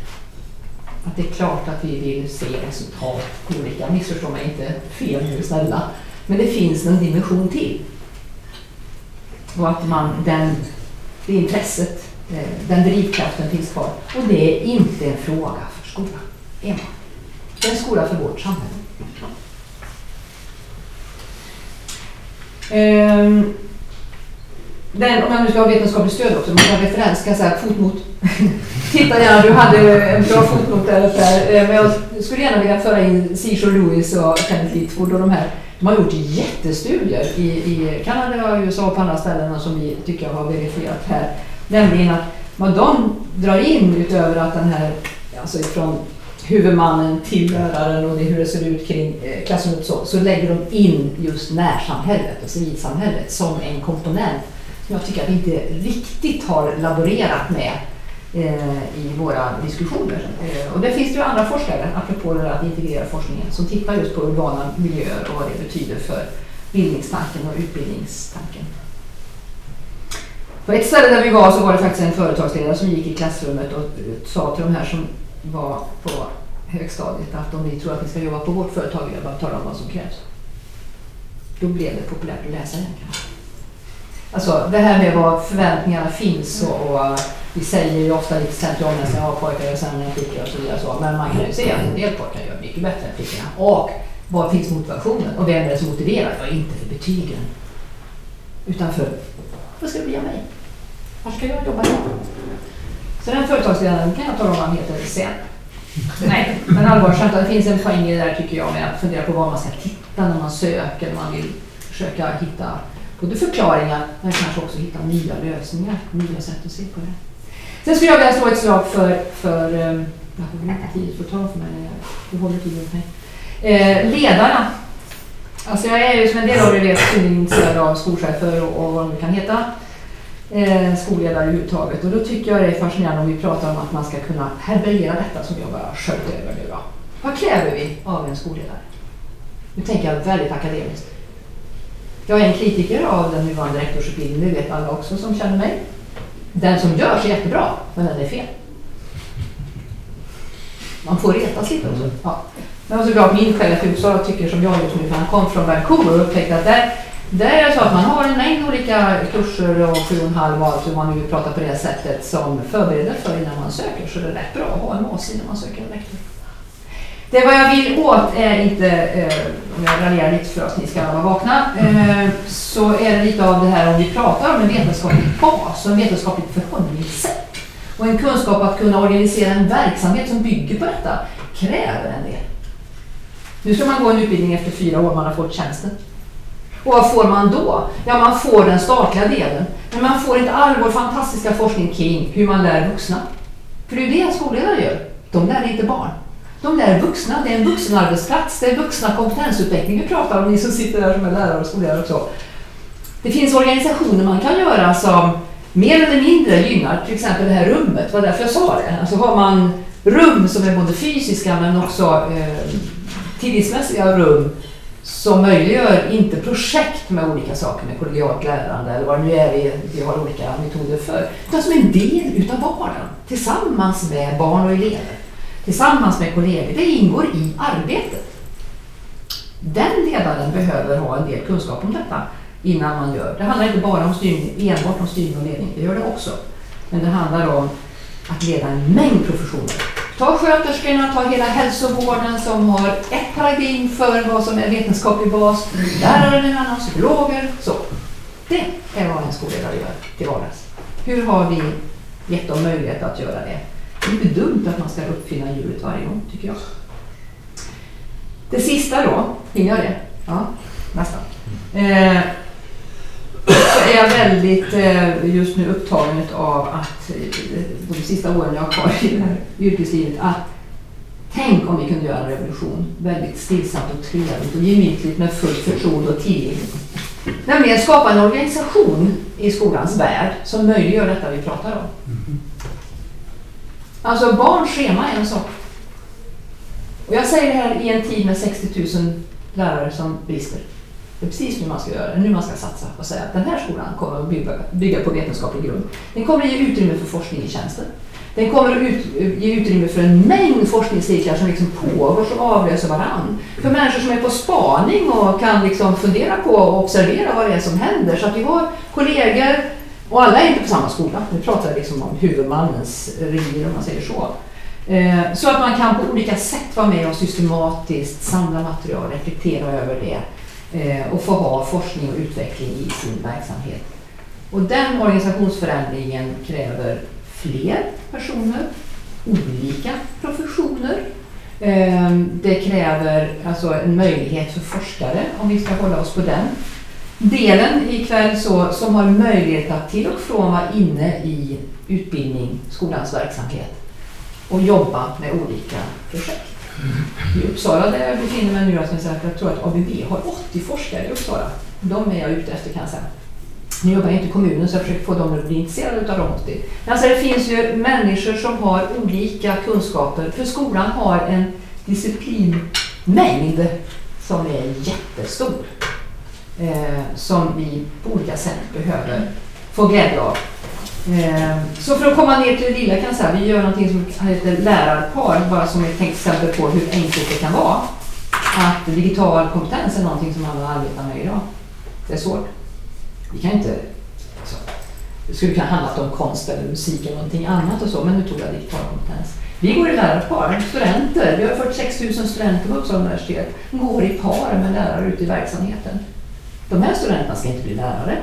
Att det är klart att vi vill se resultat på olika, missförstå mig inte fel nu snälla, men det finns en dimension till. Och att man, den, det intresset, eh, den drivkraften finns kvar. Och det är inte en fråga för skolan enbart. Det är en skola för vårt samhälle. Ehm, den, om jag nu ska ha vetenskapligt stöd också, man kan referens, kan jag säga fotnot. Titta gärna, du hade en bra fotnot där uppe. Ehm, men jag skulle gärna vilja föra in Seashore Lewis och Kenneth Litford och de här. De har gjort jättestudier i, i Kanada, USA och på andra ställen som vi tycker har verifierat här. Nämligen att vad de drar in utöver att den här, alltså ifrån huvudmannen till läraren och det, hur det ser ut kring eh, klassrummet så, så lägger de in just närsamhället och civilsamhället som en komponent som jag tycker att vi inte riktigt har laborerat med eh, i våra diskussioner. Eh, och det finns det ju andra forskare, apropå det där att integrera forskningen, som tittar just på urbana miljöer och vad det betyder för bildningstanken och utbildningstanken. På ett ställe där vi var så var det faktiskt en företagsledare som gick i klassrummet och sa till de här som var på högstadiet att om ni tror att ni ska jobba på vårt företag vill jag bara tala om vad som krävs. Då blev det populärt att läsa egentligen. Alltså det här med vad förväntningarna finns och, och vi säger ju ofta lite slentrianmässigt att pojkar gör sämre än flickor och så vidare. Så. Men man kan ju se att en del pojkar gör mycket bättre än flickorna. Och var finns motivationen? Och vem är det som motiverar? Ja, inte för betygen. Utan för, vad ska det bli av mig? Var ska jag jobba idag? Så den företagsledaren kan jag tala om vad han heter sen. Nej, men allvarsamt, det finns en poäng i det där tycker jag med att fundera på var man ska titta när man söker, när man vill försöka hitta både förklaringar men kanske också hitta nya lösningar, nya sätt att se på det. Sen skulle jag vilja slå ett slag för, för ehm, jag har väl inte tid för att för mig, eh, håller tiden mig. Eh, ledarna. Alltså jag är ju som en del av er vet synnerligen intresserad av skolchefer och, och vad de kan heta eh, skolledare överhuvudtaget. Och då tycker jag det är fascinerande om vi pratar om att man ska kunna härbärgera detta som jag bara sköt över nu då. Vad kräver vi av en skolledare? Nu tänker jag väldigt akademiskt. Jag är en kritiker av den nuvarande rektorsutbildningen, det vet alla också som känner mig. Den som görs är jättebra, men den är fel. Man får retas lite också. Ja. Men det var så bra att min chef i Uppsala tycker som jag just nu, för han kom från Vancouver och upptäckte att där, där är det så att man har en mängd olika kurser och sju och en halv och allt hur man nu vill prata på det sättet som förbereder för innan man söker. Så det är rätt bra att ha en AC när man söker en rektor. Det vad jag vill åt är inte, eh, om jag raljerar lite för att ni ska vara vakna, eh, så är det lite av det här om vi pratar om en vetenskaplig bas och en vetenskapligt förhållningssätt. Och en kunskap att kunna organisera en verksamhet som bygger på detta kräver en del. Nu ska man gå en utbildning efter fyra år man har fått tjänsten. Och vad får man då? Ja, man får den statliga delen. Men man får inte all vår fantastiska forskning kring hur man lär vuxna. För det är ju det skolledare gör. De lär inte barn. De lär vuxna. Det är en vuxenarbetsplats. Det är vuxna kompetensutveckling vi pratar om, ni som sitter där som är lärare och skolledare också. Det finns organisationer man kan göra som mer eller mindre gynnar till exempel det här rummet. Det var därför jag sa det. Alltså har man rum som är både fysiska men också eh, tidsmässiga rum som möjliggör inte projekt med olika saker med kollegialt lärande eller vad det nu är vi, vi har olika metoder för. Utan som en del utav vardagen tillsammans med barn och elever. Tillsammans med kollegor. Det ingår i arbetet. Den ledaren behöver ha en del kunskap om detta innan man gör. Det handlar inte bara om styrning, enbart om styrning och ledning, det gör det också. Men det handlar om att leda en mängd professioner. Ta sköterskorna, ta hela hälsovården som har ett paradigm för vad som är vetenskaplig bas, lärare en annan, psykologer, så. Det är vad en skolledare gör till vardags. Hur har vi gett dem möjlighet att göra det? Det är inte dumt att man ska uppfinna hjulet varje gång, tycker jag. Det sista då, hinner jag det? Ja, nästan. Eh, är jag väldigt eh, just nu upptagen av att eh, de sista åren jag har kvar i det här yrkeslivet att tänk om vi kunde göra en revolution väldigt stillsamt och trevligt och gemytligt med fullt förtroende och tillit. Nämligen skapa en organisation i skolans värld som möjliggör detta vi pratar om. Alltså barns schema är en sak. Och jag säger det här i en tid med 60 000 lärare som brister. Det är precis nu man ska göra det, nu man ska satsa och säga att den här skolan kommer att bygga, bygga på vetenskaplig grund. Den kommer att ge utrymme för forskning i tjänsten. Den kommer att ut, ge utrymme för en mängd forskningscirklar som liksom pågår, som avlöser varann. För människor som är på spaning och kan liksom fundera på och observera vad det är som händer. Så att vi har kollegor, och alla är inte på samma skola. Nu pratar jag liksom om huvudmannens revir om man säger så. Eh, så att man kan på olika sätt vara med och systematiskt samla material, reflektera över det Eh, och få ha forskning och utveckling i sin verksamhet. Och den organisationsförändringen kräver fler personer, olika professioner. Ehm, det kräver alltså en möjlighet för forskare, om vi ska hålla oss på den delen ikväll så, som har möjlighet att till och från vara inne i utbildning, skolans verksamhet och jobba med olika projekt. I Uppsala där jag befinner mig nu, jag, säga jag tror att ABB har 80 forskare i Uppsala. De är jag ute efter kan jag säga. Nu jobbar jag inte i kommunen så jag försöker få dem att bli intresserade av de 80. Men alltså det finns ju människor som har olika kunskaper, för skolan har en disciplinmängd som är jättestor. Eh, som vi på olika sätt behöver få glädje av. Eh, så för att komma ner till det lilla kan jag säga, vi gör någonting som heter lärarpar, bara som ett exempel på hur enkelt det kan vara. Att digital kompetens är någonting som alla arbetar med idag. Det är svårt. Vi kan inte... Alltså, det skulle kunna handla om konst eller musik eller någonting annat och så, men nu tog jag digital kompetens. Vi går i lärarpar, studenter. Vi har 46 000 studenter på Uppsala universitet. går i par med lärare ute i verksamheten. De här studenterna ska inte bli lärare.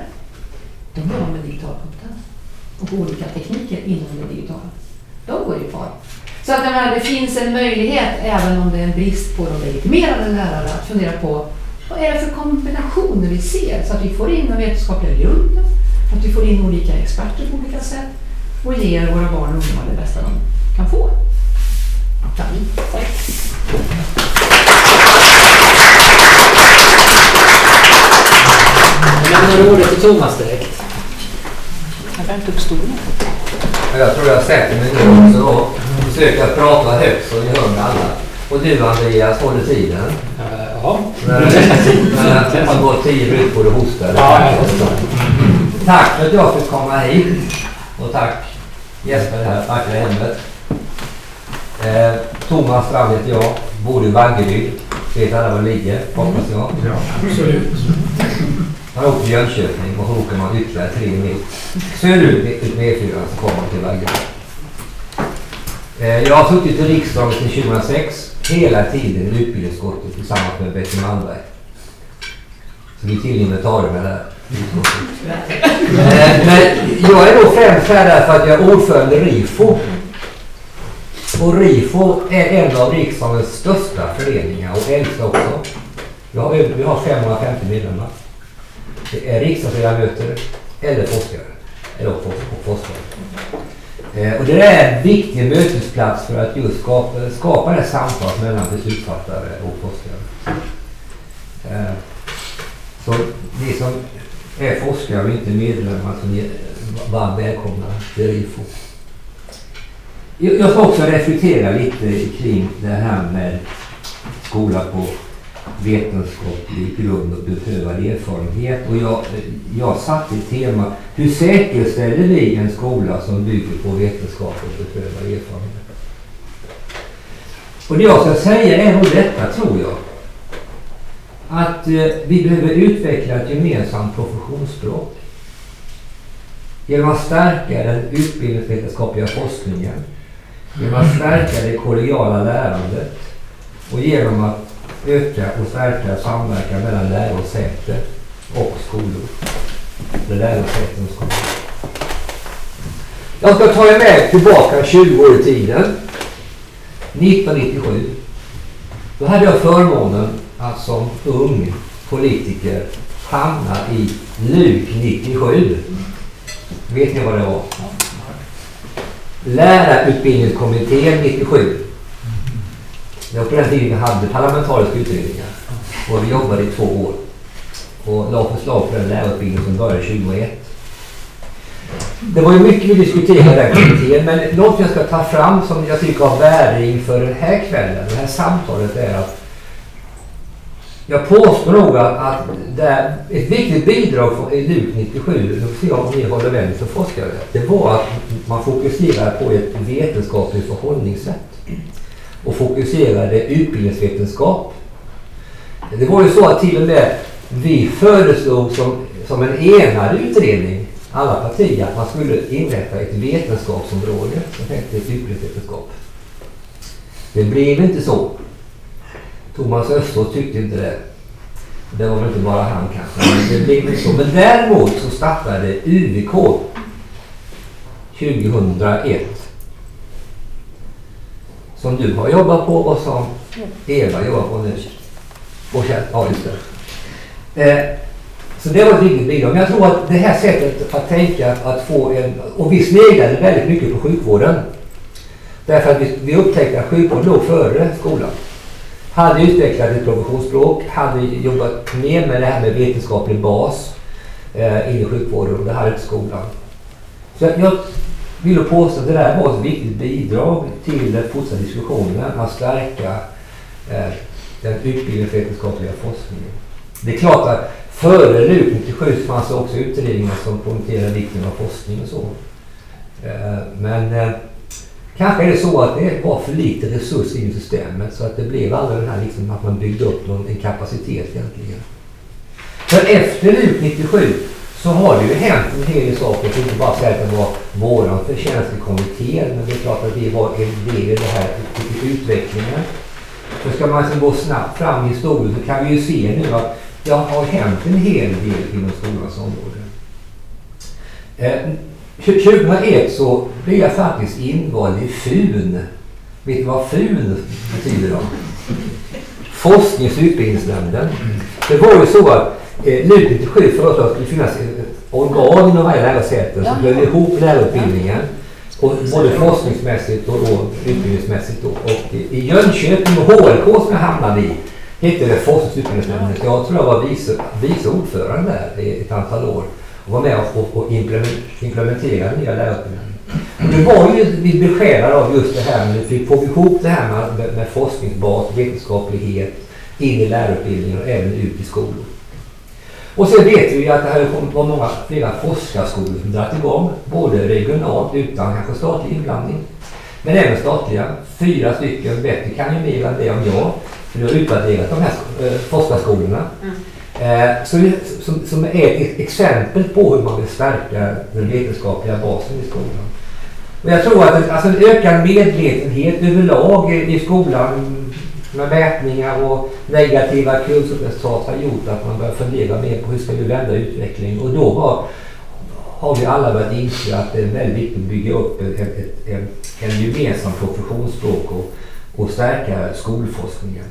De jobbar med digital kompetens och olika tekniker inom det digitala. De går i par. Så att menar, det finns en möjlighet, även om det är en brist på de legitimerade lärare, att fundera på vad är det för kombinationer vi ser så att vi får in den vetenskapliga grunden, att vi får in olika experter på olika sätt och ger våra barn och ungdomar det bästa de kan få. Tack. Jag lämnar ordet till Thomas direkt. Tack inte upp stolen. Jag tror jag sätter mig nu också och försöker prata högt så ni hör mig alla. Och du Andreas, håller tiden? Eh, Ja. När det har gått tio minuter får du hosta. eller? Ja, ja. Tack för att jag fick komma hit. Och tack Jesper det här vackra hemmet. Eh, Thomas Strand heter jag. Bor i Vaggeryd. Vet alla var det ligger, hoppas jag. Absolut. Man åker till Jönköping och så åker man ytterligare tre mil söderut ut med E4 så kommer man till Vaggeryd. Eh, jag har suttit i riksdagen sedan 2006 hela tiden i utbildningsutskottet tillsammans med Betty Malmberg. Så vi tillhör med det här. Eh, Men jag är då främst här därför att jag är ordförande i RIFO. Och RIFO är en av riksdagens största föreningar och äldsta också. Vi har, vi har 550 medlemmar. Det är riksdagsledamöter eller forskare. Eller och och forskare. Eh, och det är en viktig mötesplats för att just skapa, skapa det samtalet mellan beslutsfattare och forskare. Eh, så ni som är forskare och inte medlemmar som är varmt välkomna till RIFO. Jag ska också reflektera lite kring det här med skola på vetenskaplig grund och beprövad erfarenhet. Och jag, jag satte ett tema, hur säkerställer vi en skola som bygger på vetenskap och beprövad erfarenhet? Och det jag ska säga är nog detta, tror jag. Att eh, vi behöver utveckla ett gemensamt professionsspråk. Genom att stärka den utbildningsvetenskapliga forskningen, genom att stärka det kollegiala lärandet och genom att öka och stärka samverkan mellan lärosäte och skolor. Eller lärosäten och skolor. Jag ska ta er med tillbaka 20 år i tiden. 1997. Då hade jag förmånen att som ung politiker hamna i LUK 97. Vet ni vad det var? Lärarutbildningskommittén 97. Det var på den tiden vi hade parlamentariska utredningar. Och vi jobbade i två år. Och la förslag på den lärarutbildning som började 2001. Det var ju mycket vi diskuterade i den kommittén, men något jag ska ta fram som jag tycker har värde inför den här kvällen, det här samtalet är att jag påstår nog att, att det är ett viktigt bidrag från LUK 97, nu får se om ni håller med mig som forskare, det var att man fokuserade på ett vetenskapligt förhållningssätt och fokuserade utbildningsvetenskap. Det var ju så att till och med vi föreslog som, som en enad utredning, alla partier, att man skulle inrätta ett vetenskapsområde som hette utbildningsvetenskap. Det blev inte så. Thomas Östros tyckte inte det. Det var väl inte bara han kanske, men det blev inte så. Men däremot så startade UVK 2001 som du har jobbat på och som Eva jobbar på nu. Och Kjell, ja just det. Eh, så det var ett viktigt bidrag. Men jag tror att det här sättet att tänka, att få en... Och vi sneglade väldigt mycket på sjukvården. Därför att vi, vi upptäckte att sjukvården låg före skolan. Hade utvecklat ett professionsspråk, hade jobbat mer med det här med vetenskaplig bas eh, in i sjukvården och det hade inte skolan. Så jag, jag vill nog påstå att det där var ett viktigt bidrag till den fortsatta diskussionen att stärka eh, den utbildningsvetenskapliga forskningen. Det är klart att före LUK 97 fanns det också utredningar som poängterade vikten av forskning och så. Eh, men eh, kanske är det så att det var för lite resurser i systemet så att det blev aldrig den här liksom att man byggde upp någon, en kapacitet egentligen. För efter LUK 97 så har det ju hänt en hel del saker. Jag kan inte bara säga att det var vår förtjänst i kommittén, men det är klart att vi var en del i det här utvecklingen. Så ska man liksom gå snabbt fram i historien så kan vi ju se nu att det har hänt en hel del inom skolans område. Eh, 2001 så blev jag faktiskt invald i FUN. Vet du vad FUN betyder då? Forsknings och utbildningsnämnden. Det var ju så att eh, LUK 97 föreslog att det skulle finnas ett organ inom varje lärosäte som höll ihop lärarutbildningen. Och både forskningsmässigt och då, utbildningsmässigt. Då. Och i- Jönköping och HLK som jag hamnade i hette det Forsknings och utbildningsnämnden. Jag tror jag var vice, vice ordförande där i ett antal år. och vara med och, och implementera nya lärarutbildningar. Och det var ju vi besjälade av just det här med vi får ihop det här med, med forskningsbas, vetenskaplighet in i lärarutbildningen och även ut i skolor. Och sen vet vi att det här var många flera forskarskolor som dragit igång, både regionalt utan kanske statlig inblandning, men även statliga. Fyra stycken, Betty kan ju mer än det om jag, för du har utvärderat de här eh, forskarskolorna. Mm. Eh, som, som, som, är ett exempel på hur man vill stärka den vetenskapliga basen i skolan. Och jag tror att alltså, en ökad medvetenhet överlag i skolan med mätningar och negativa kunskapsresultat har gjort att man börjar fundera mer på hur ska vi vända utvecklingen. Och då har, har vi alla börjat inse att det är väldigt viktigt att bygga upp en, en, en gemensam professionsspråk och, och stärka skolforskningen.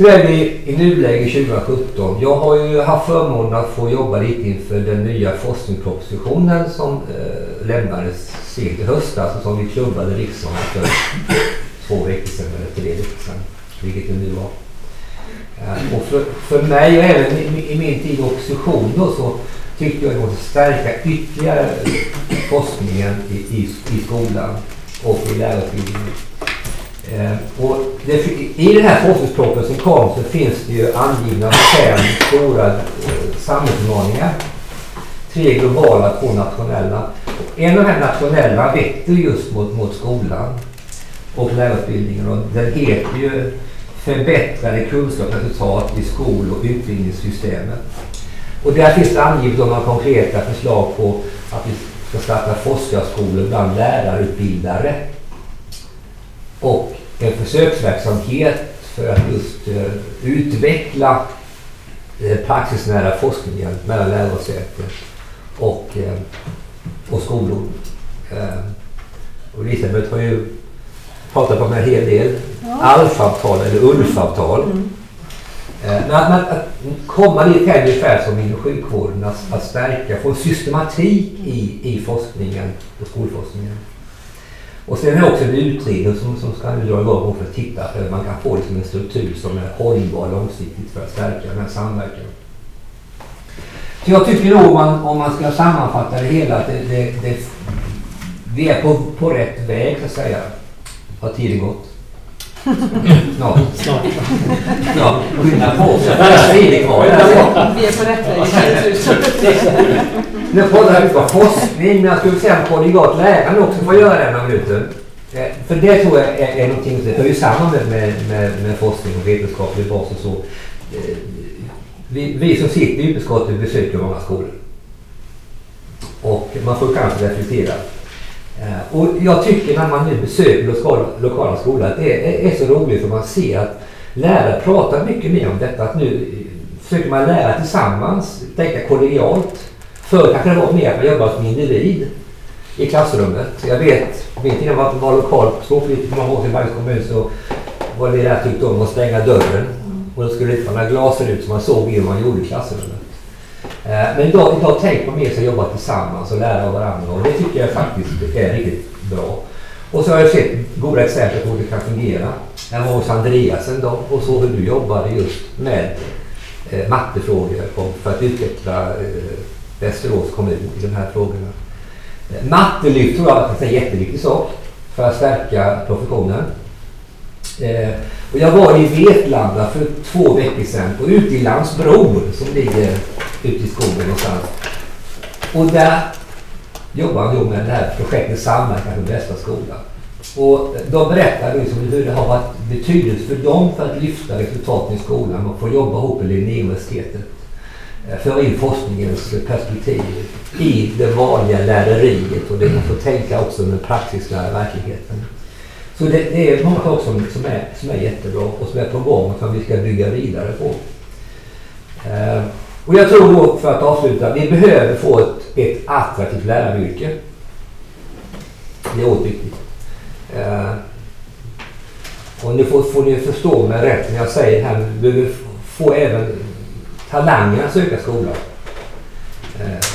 Så är vi i nuläget 2017. Jag har ju haft förmånen att få jobba lite inför den nya forskningspropositionen som eh, lämnades sent i höstas och som vi klubbade riksdagen för två veckor sedan eller tre veckor sedan, vilket det nu var. Eh, och för, för mig och även i, i min tid i opposition då, så tyckte jag att vi måste stärka ytterligare forskningen i, i, i skolan och i lärarutbildningen. Eh, och det, I den här forskningspropositionen som kom så finns det ju angivna fem stora eh, samhällsutmaningar. Tre globala, två nationella. Och en av de här nationella vetter just mot, mot skolan och lärarutbildningen. Och den heter ju förbättrade kunskapsresultat i skol och utbildningssystemet. Och där finns det angivet några konkreta förslag på att vi ska starta forskarskolor bland lärarutbildare. Och en försöksverksamhet för att just uh, utveckla uh, praxisnära forskningen mellan lärosäten och, uh, och skolor. och Elisabeth har ju pratat om en hel del ja. alfavtal eller ulfavtal. Mm. Men att, att, att komma dit ungefär som inom sjukvården, att, att stärka, få en systematik i, i forskningen och skolforskningen. Och sen är det också en utredning som, som ska nu dra igång för att titta på hur man kan få liksom en struktur som är hållbar långsiktigt för att stärka den här samverkan. Så jag tycker nog om man, om man ska sammanfatta det hela att det, det, det, vi är på, på rätt väg så att säga. Har tiden gått? Snart. Snart. Ja, skynda på sig. Vi är på rätt väg. Nu pratar vi om forskning, men jag skulle säga kollegialt lärande också får göra den minuten. Eh, för det tror jag är, är någonting som hör ju samman med, med, med, med forskning och vetenskaplig bas och så. Eh, vi, vi som sitter i utskottet besöker många skolor. Och man får kanske reflektera. Eh, och jag tycker när man nu besöker lokala, lokala skolor att det är, är så roligt för man ser att lärare pratar mycket mer om detta. Att nu eh, försöker man lära tillsammans, tänka kollegialt. Förr kanske det var mer att man jobbade som individ i klassrummet. Jag vet, vet innan jag var, lokal skolpolitiker många år sedan i Bergs kommun så var det där tyckte om att stänga dörren. Och då skulle det inte vara några glaser ut så man såg hur man gjorde i klassrummet. Eh, men idag, idag tänker man mer att jobba tillsammans och lära av varandra och det tycker jag faktiskt är riktigt bra. Och så har jag sett goda exempel på hur det kan fungera. Jag var hos Andreas en dag och såg hur du jobbade just med eh, mattefrågor för att utveckla eh, Västerås kommun i de här frågorna. Eh, mattelyft tror jag är en jätteviktig sak för att stärka professionen. Eh, och jag var i Vetlanda för två veckor sedan och ute i Landsbro som ligger ute i skogen någonstans. Och där jobbar han med det här projektet Samverkan för bästa skolan. Och de berättar liksom hur det har varit betydelse för dem för att lyfta resultaten i skolan och få jobba ihop med Linnéuniversitetet. Eh, föra in forskningens perspektiv i det vanliga läreriet och det man får tänka också med den praktiska verkligheten. Så det, det, är många saker som, som, är, som är jättebra och som är på gång och som vi ska bygga vidare på. Eh, och jag tror då, för att avsluta, vi behöver få ett, ett attraktivt läraryrke. Det är oerhört viktigt. Eh, och nu får, får ni förstå mig rätt när jag säger här, vi behöver få även talanger att söka skolan. Eh,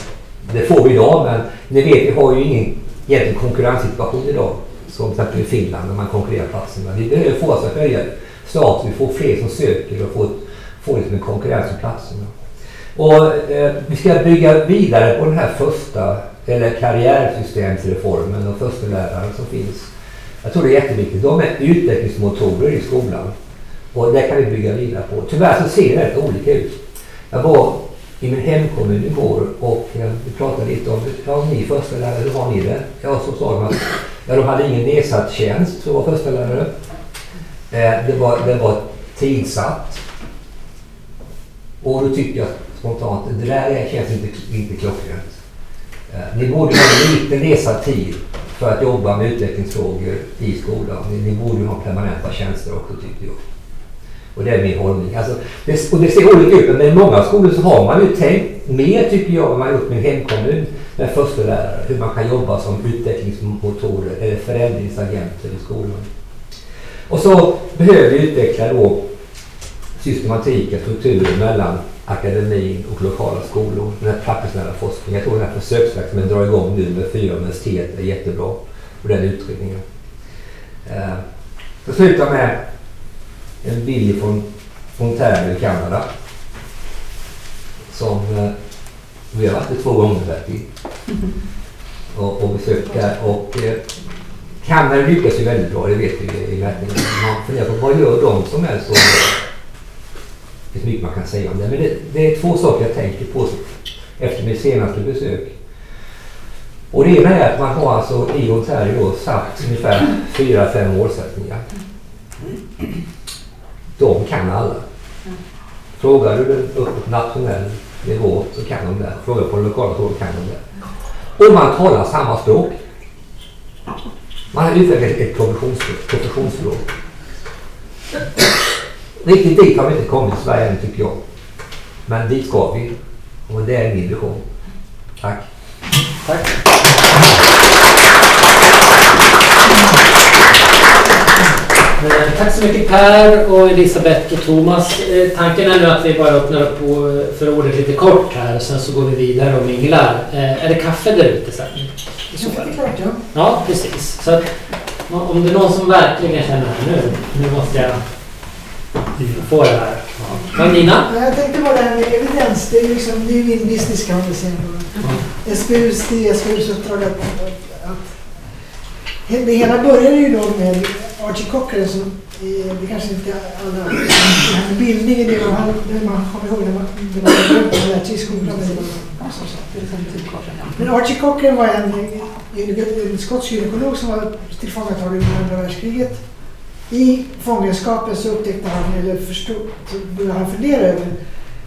det får vi idag, men ni vet, vi har ju ingen egentligen konkurrenssituation idag. Som till exempel i Finland när man konkurrerar platserna. Vi behöver få oss att höja status, vi får fler som söker och får, får liksom en konkurrens om platserna. Och eh, vi ska bygga vidare på den här första, eller karriärsystemsreformen och försteläraren som finns. Jag tror det är jätteviktigt. De är utvecklingsmotorer i skolan. Och det kan vi bygga vidare på. Tyvärr så ser det rätt olika ut. Jag var i min hemkommun igår och eh, vi pratade lite om, ja ni förstelärare, hur har ni det? Ja, så sa de att ja, de hade ingen nedsatt tjänst för att vara förstelärare. Eh, det, var, det var tidsatt. Och då tyckte jag spontant, det där känns inte, inte klockrent. Eh, ni borde ha lite nedsatt tid för att jobba med utvecklingsfrågor i skolan. Ni, ni borde ha permanenta tjänster också tyckte jag. Och det är min hållning. Alltså, det, och det ser olika ut, men i många skolor så har man ju tänkt mer tycker jag än man har gjort med hemkommun med förstelärare. Hur man kan jobba som utvecklingsmotorer eller förändringsagenter i skolan. Och så behöver vi utveckla då systematiken, strukturen mellan akademin och lokala skolor. Den här praxisnära forskningen. Jag tror den här försöksverksamheten drar igång nu med fyra universitet är jättebra. Och den utredningen. Eh, jag slutar med en bild från Ontario i Kanada. Som eh, vi har varit i två gånger Betty. Och, och besökt där. Och eh, Kanada lyckas ju väldigt bra, det vet vi i mätningen. Man funderar på vad gör de som är så det finns mycket man kan säga om det. Men det, det är två saker jag tänker på efter mitt senaste besök. Och det ena är att man har alltså i Ontario satt ungefär fyra, fem målsättningar. De kan alla. Frågar du den upp på nationell nivå så kan de det. Frågar på den lokala nivå kan de det. Och man talar samma språk. Man har utvecklat ett professionsspråk. Riktigt dit har vi inte kommit i Sverige än tycker jag. Men dit ska vi. Och det är min vision. Tack. Tack. Eh, Tack så mycket Per och Elisabeth och Thomas. Eh, Tanken är nu att vi bara öppnar upp på- för ordet lite kort här och sen så går vi vidare och minglar. Eh, Är det kaffe där ute sen? Det är klart, ja. Ja, precis. Så att, om det är någon som verkligen känner att nu, nu måste jag få det här. Ja. Nina? Ja, Jag tänkte bara det här med evidens. Det är, liksom, det är min business kan man säga. SBUs, det är SBUs uppdrag att, att, att... Det hela började ju då med Archie Cochrane som det kanske inte alla... det här med Bildning är det man, har- det man kommer ihåg när man, lärt sig i skolan. Men Archie Cochrane var en, en, en skotsk gynekolog som var tillfångatagen under andra världskriget. I fångenskapen så upptäckte han, eller förstod, började han fundera över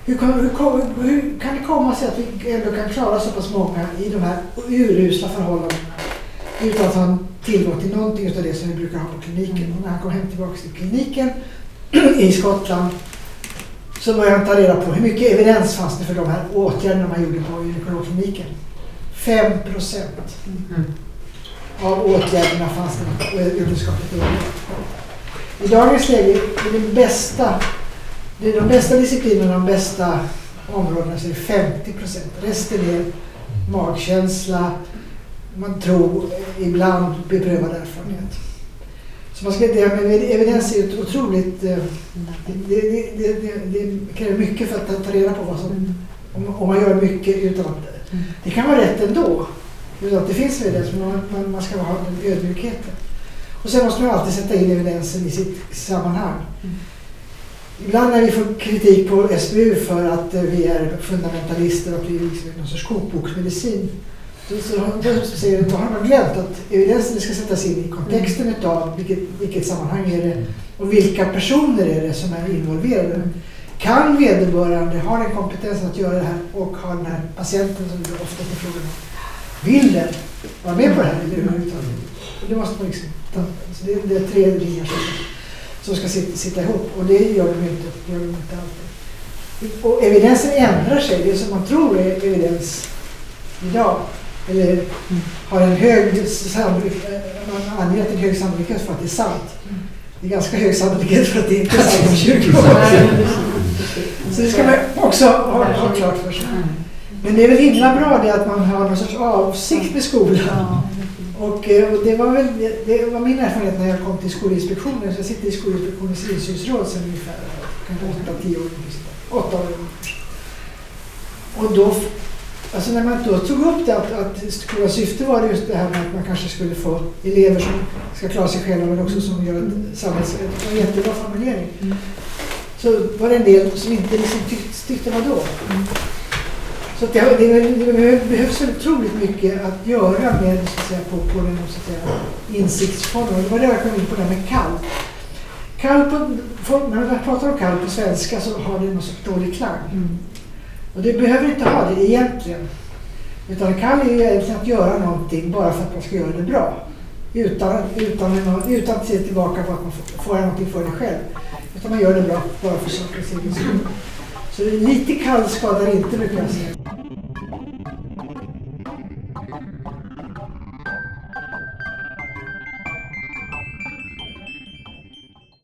hur kan, hur, hur kan det komma sig att vi ändå kan klara så pass många i de här urusla förhållandena utan att ha tillgång till någonting av det som vi brukar ha på kliniken. Och när han kom hem tillbaka till kliniken i Skottland så började han ta reda på hur mycket evidens fanns det för de här åtgärderna man gjorde på gynekologkliniken. 5 procent av åtgärderna fanns det vetenskapligt underlag. I dagens läge är det bästa, det är de bästa disciplinerna, de bästa områdena så är det 50 procent. Resten är magkänsla, man tror, ibland beprövad erfarenhet. Så man ska, det här med evidens är ett otroligt... eh, Det, det, det, det, det kräver mycket för att ta- ta reda på vad som... Om, om man gör mycket utan att... Det kan vara rätt ändå. Utan att det finns evidens, men man, man, man ska ha den ödmjukheten. Och sen måste man alltid sätta in evidensen i sitt sammanhang. Ibland när vi får kritik på SBU för att eh, vi är fundamentalister och att vi är liksom någon sorts kokboksmedicin. Så, så, har- säger, då har man glömt att evidensen ska sättas in i kontexten utav vilket, vilket sammanhang är det och vilka personer är det som är involverade. Kan vederbörande ha den kompetensen att göra det här och ha den här patienten som det ofta är frågan om, vill den vara med på det här överhuvudtaget? Och det måste man liksom så det, det är tre linjer som, som ska sitta, sitta ihop och det gör de inte, det gör de inte alltid. Och evidensen ändrar sig, det som man tror är evidens idag, eller har en hög sannolikhet, man anger att det är hög sannolikhet för att det är sant. Det är ganska hög sannolikhet för att det inte är sant om 20 år. Så det ska man också ha, ha klart för sig. Men det är väl himla bra det att man har någon sorts avsikt med skolan. Och, eh, och det, var väl, det var min erfarenhet när jag kom till Skolinspektionen. Så jag sitter i Skolinspektionens insynsråd sedan ungefär kanske 8-10 år. Åtta år. Och då, alltså när man då tog upp det att, att skolans syfte var just det här med att man kanske skulle få elever som ska klara sig själva men också som gör ett samhälls... Det var en jättebra formulering. Så var det en del som inte liksom tyckte, tyckte vadå? Så det, det, det behövs otroligt mycket att göra med så att säga, på, på den så att säga, insiktsformen. Det var det jag kom in på det här med kall. Kall på, folk, när man pratar om kall på svenska så har det någon sorts dålig klang. Och det behöver inte ha det egentligen. Utan kall är ju egentligen att göra någonting bara för att man ska göra det bra. Utan, utan, en- utan att se tillbaka på att man får, får någonting för det själv. Utan man gör det bra bara för sakens egen skull. Så lite kall skadar inte brukar jag säga.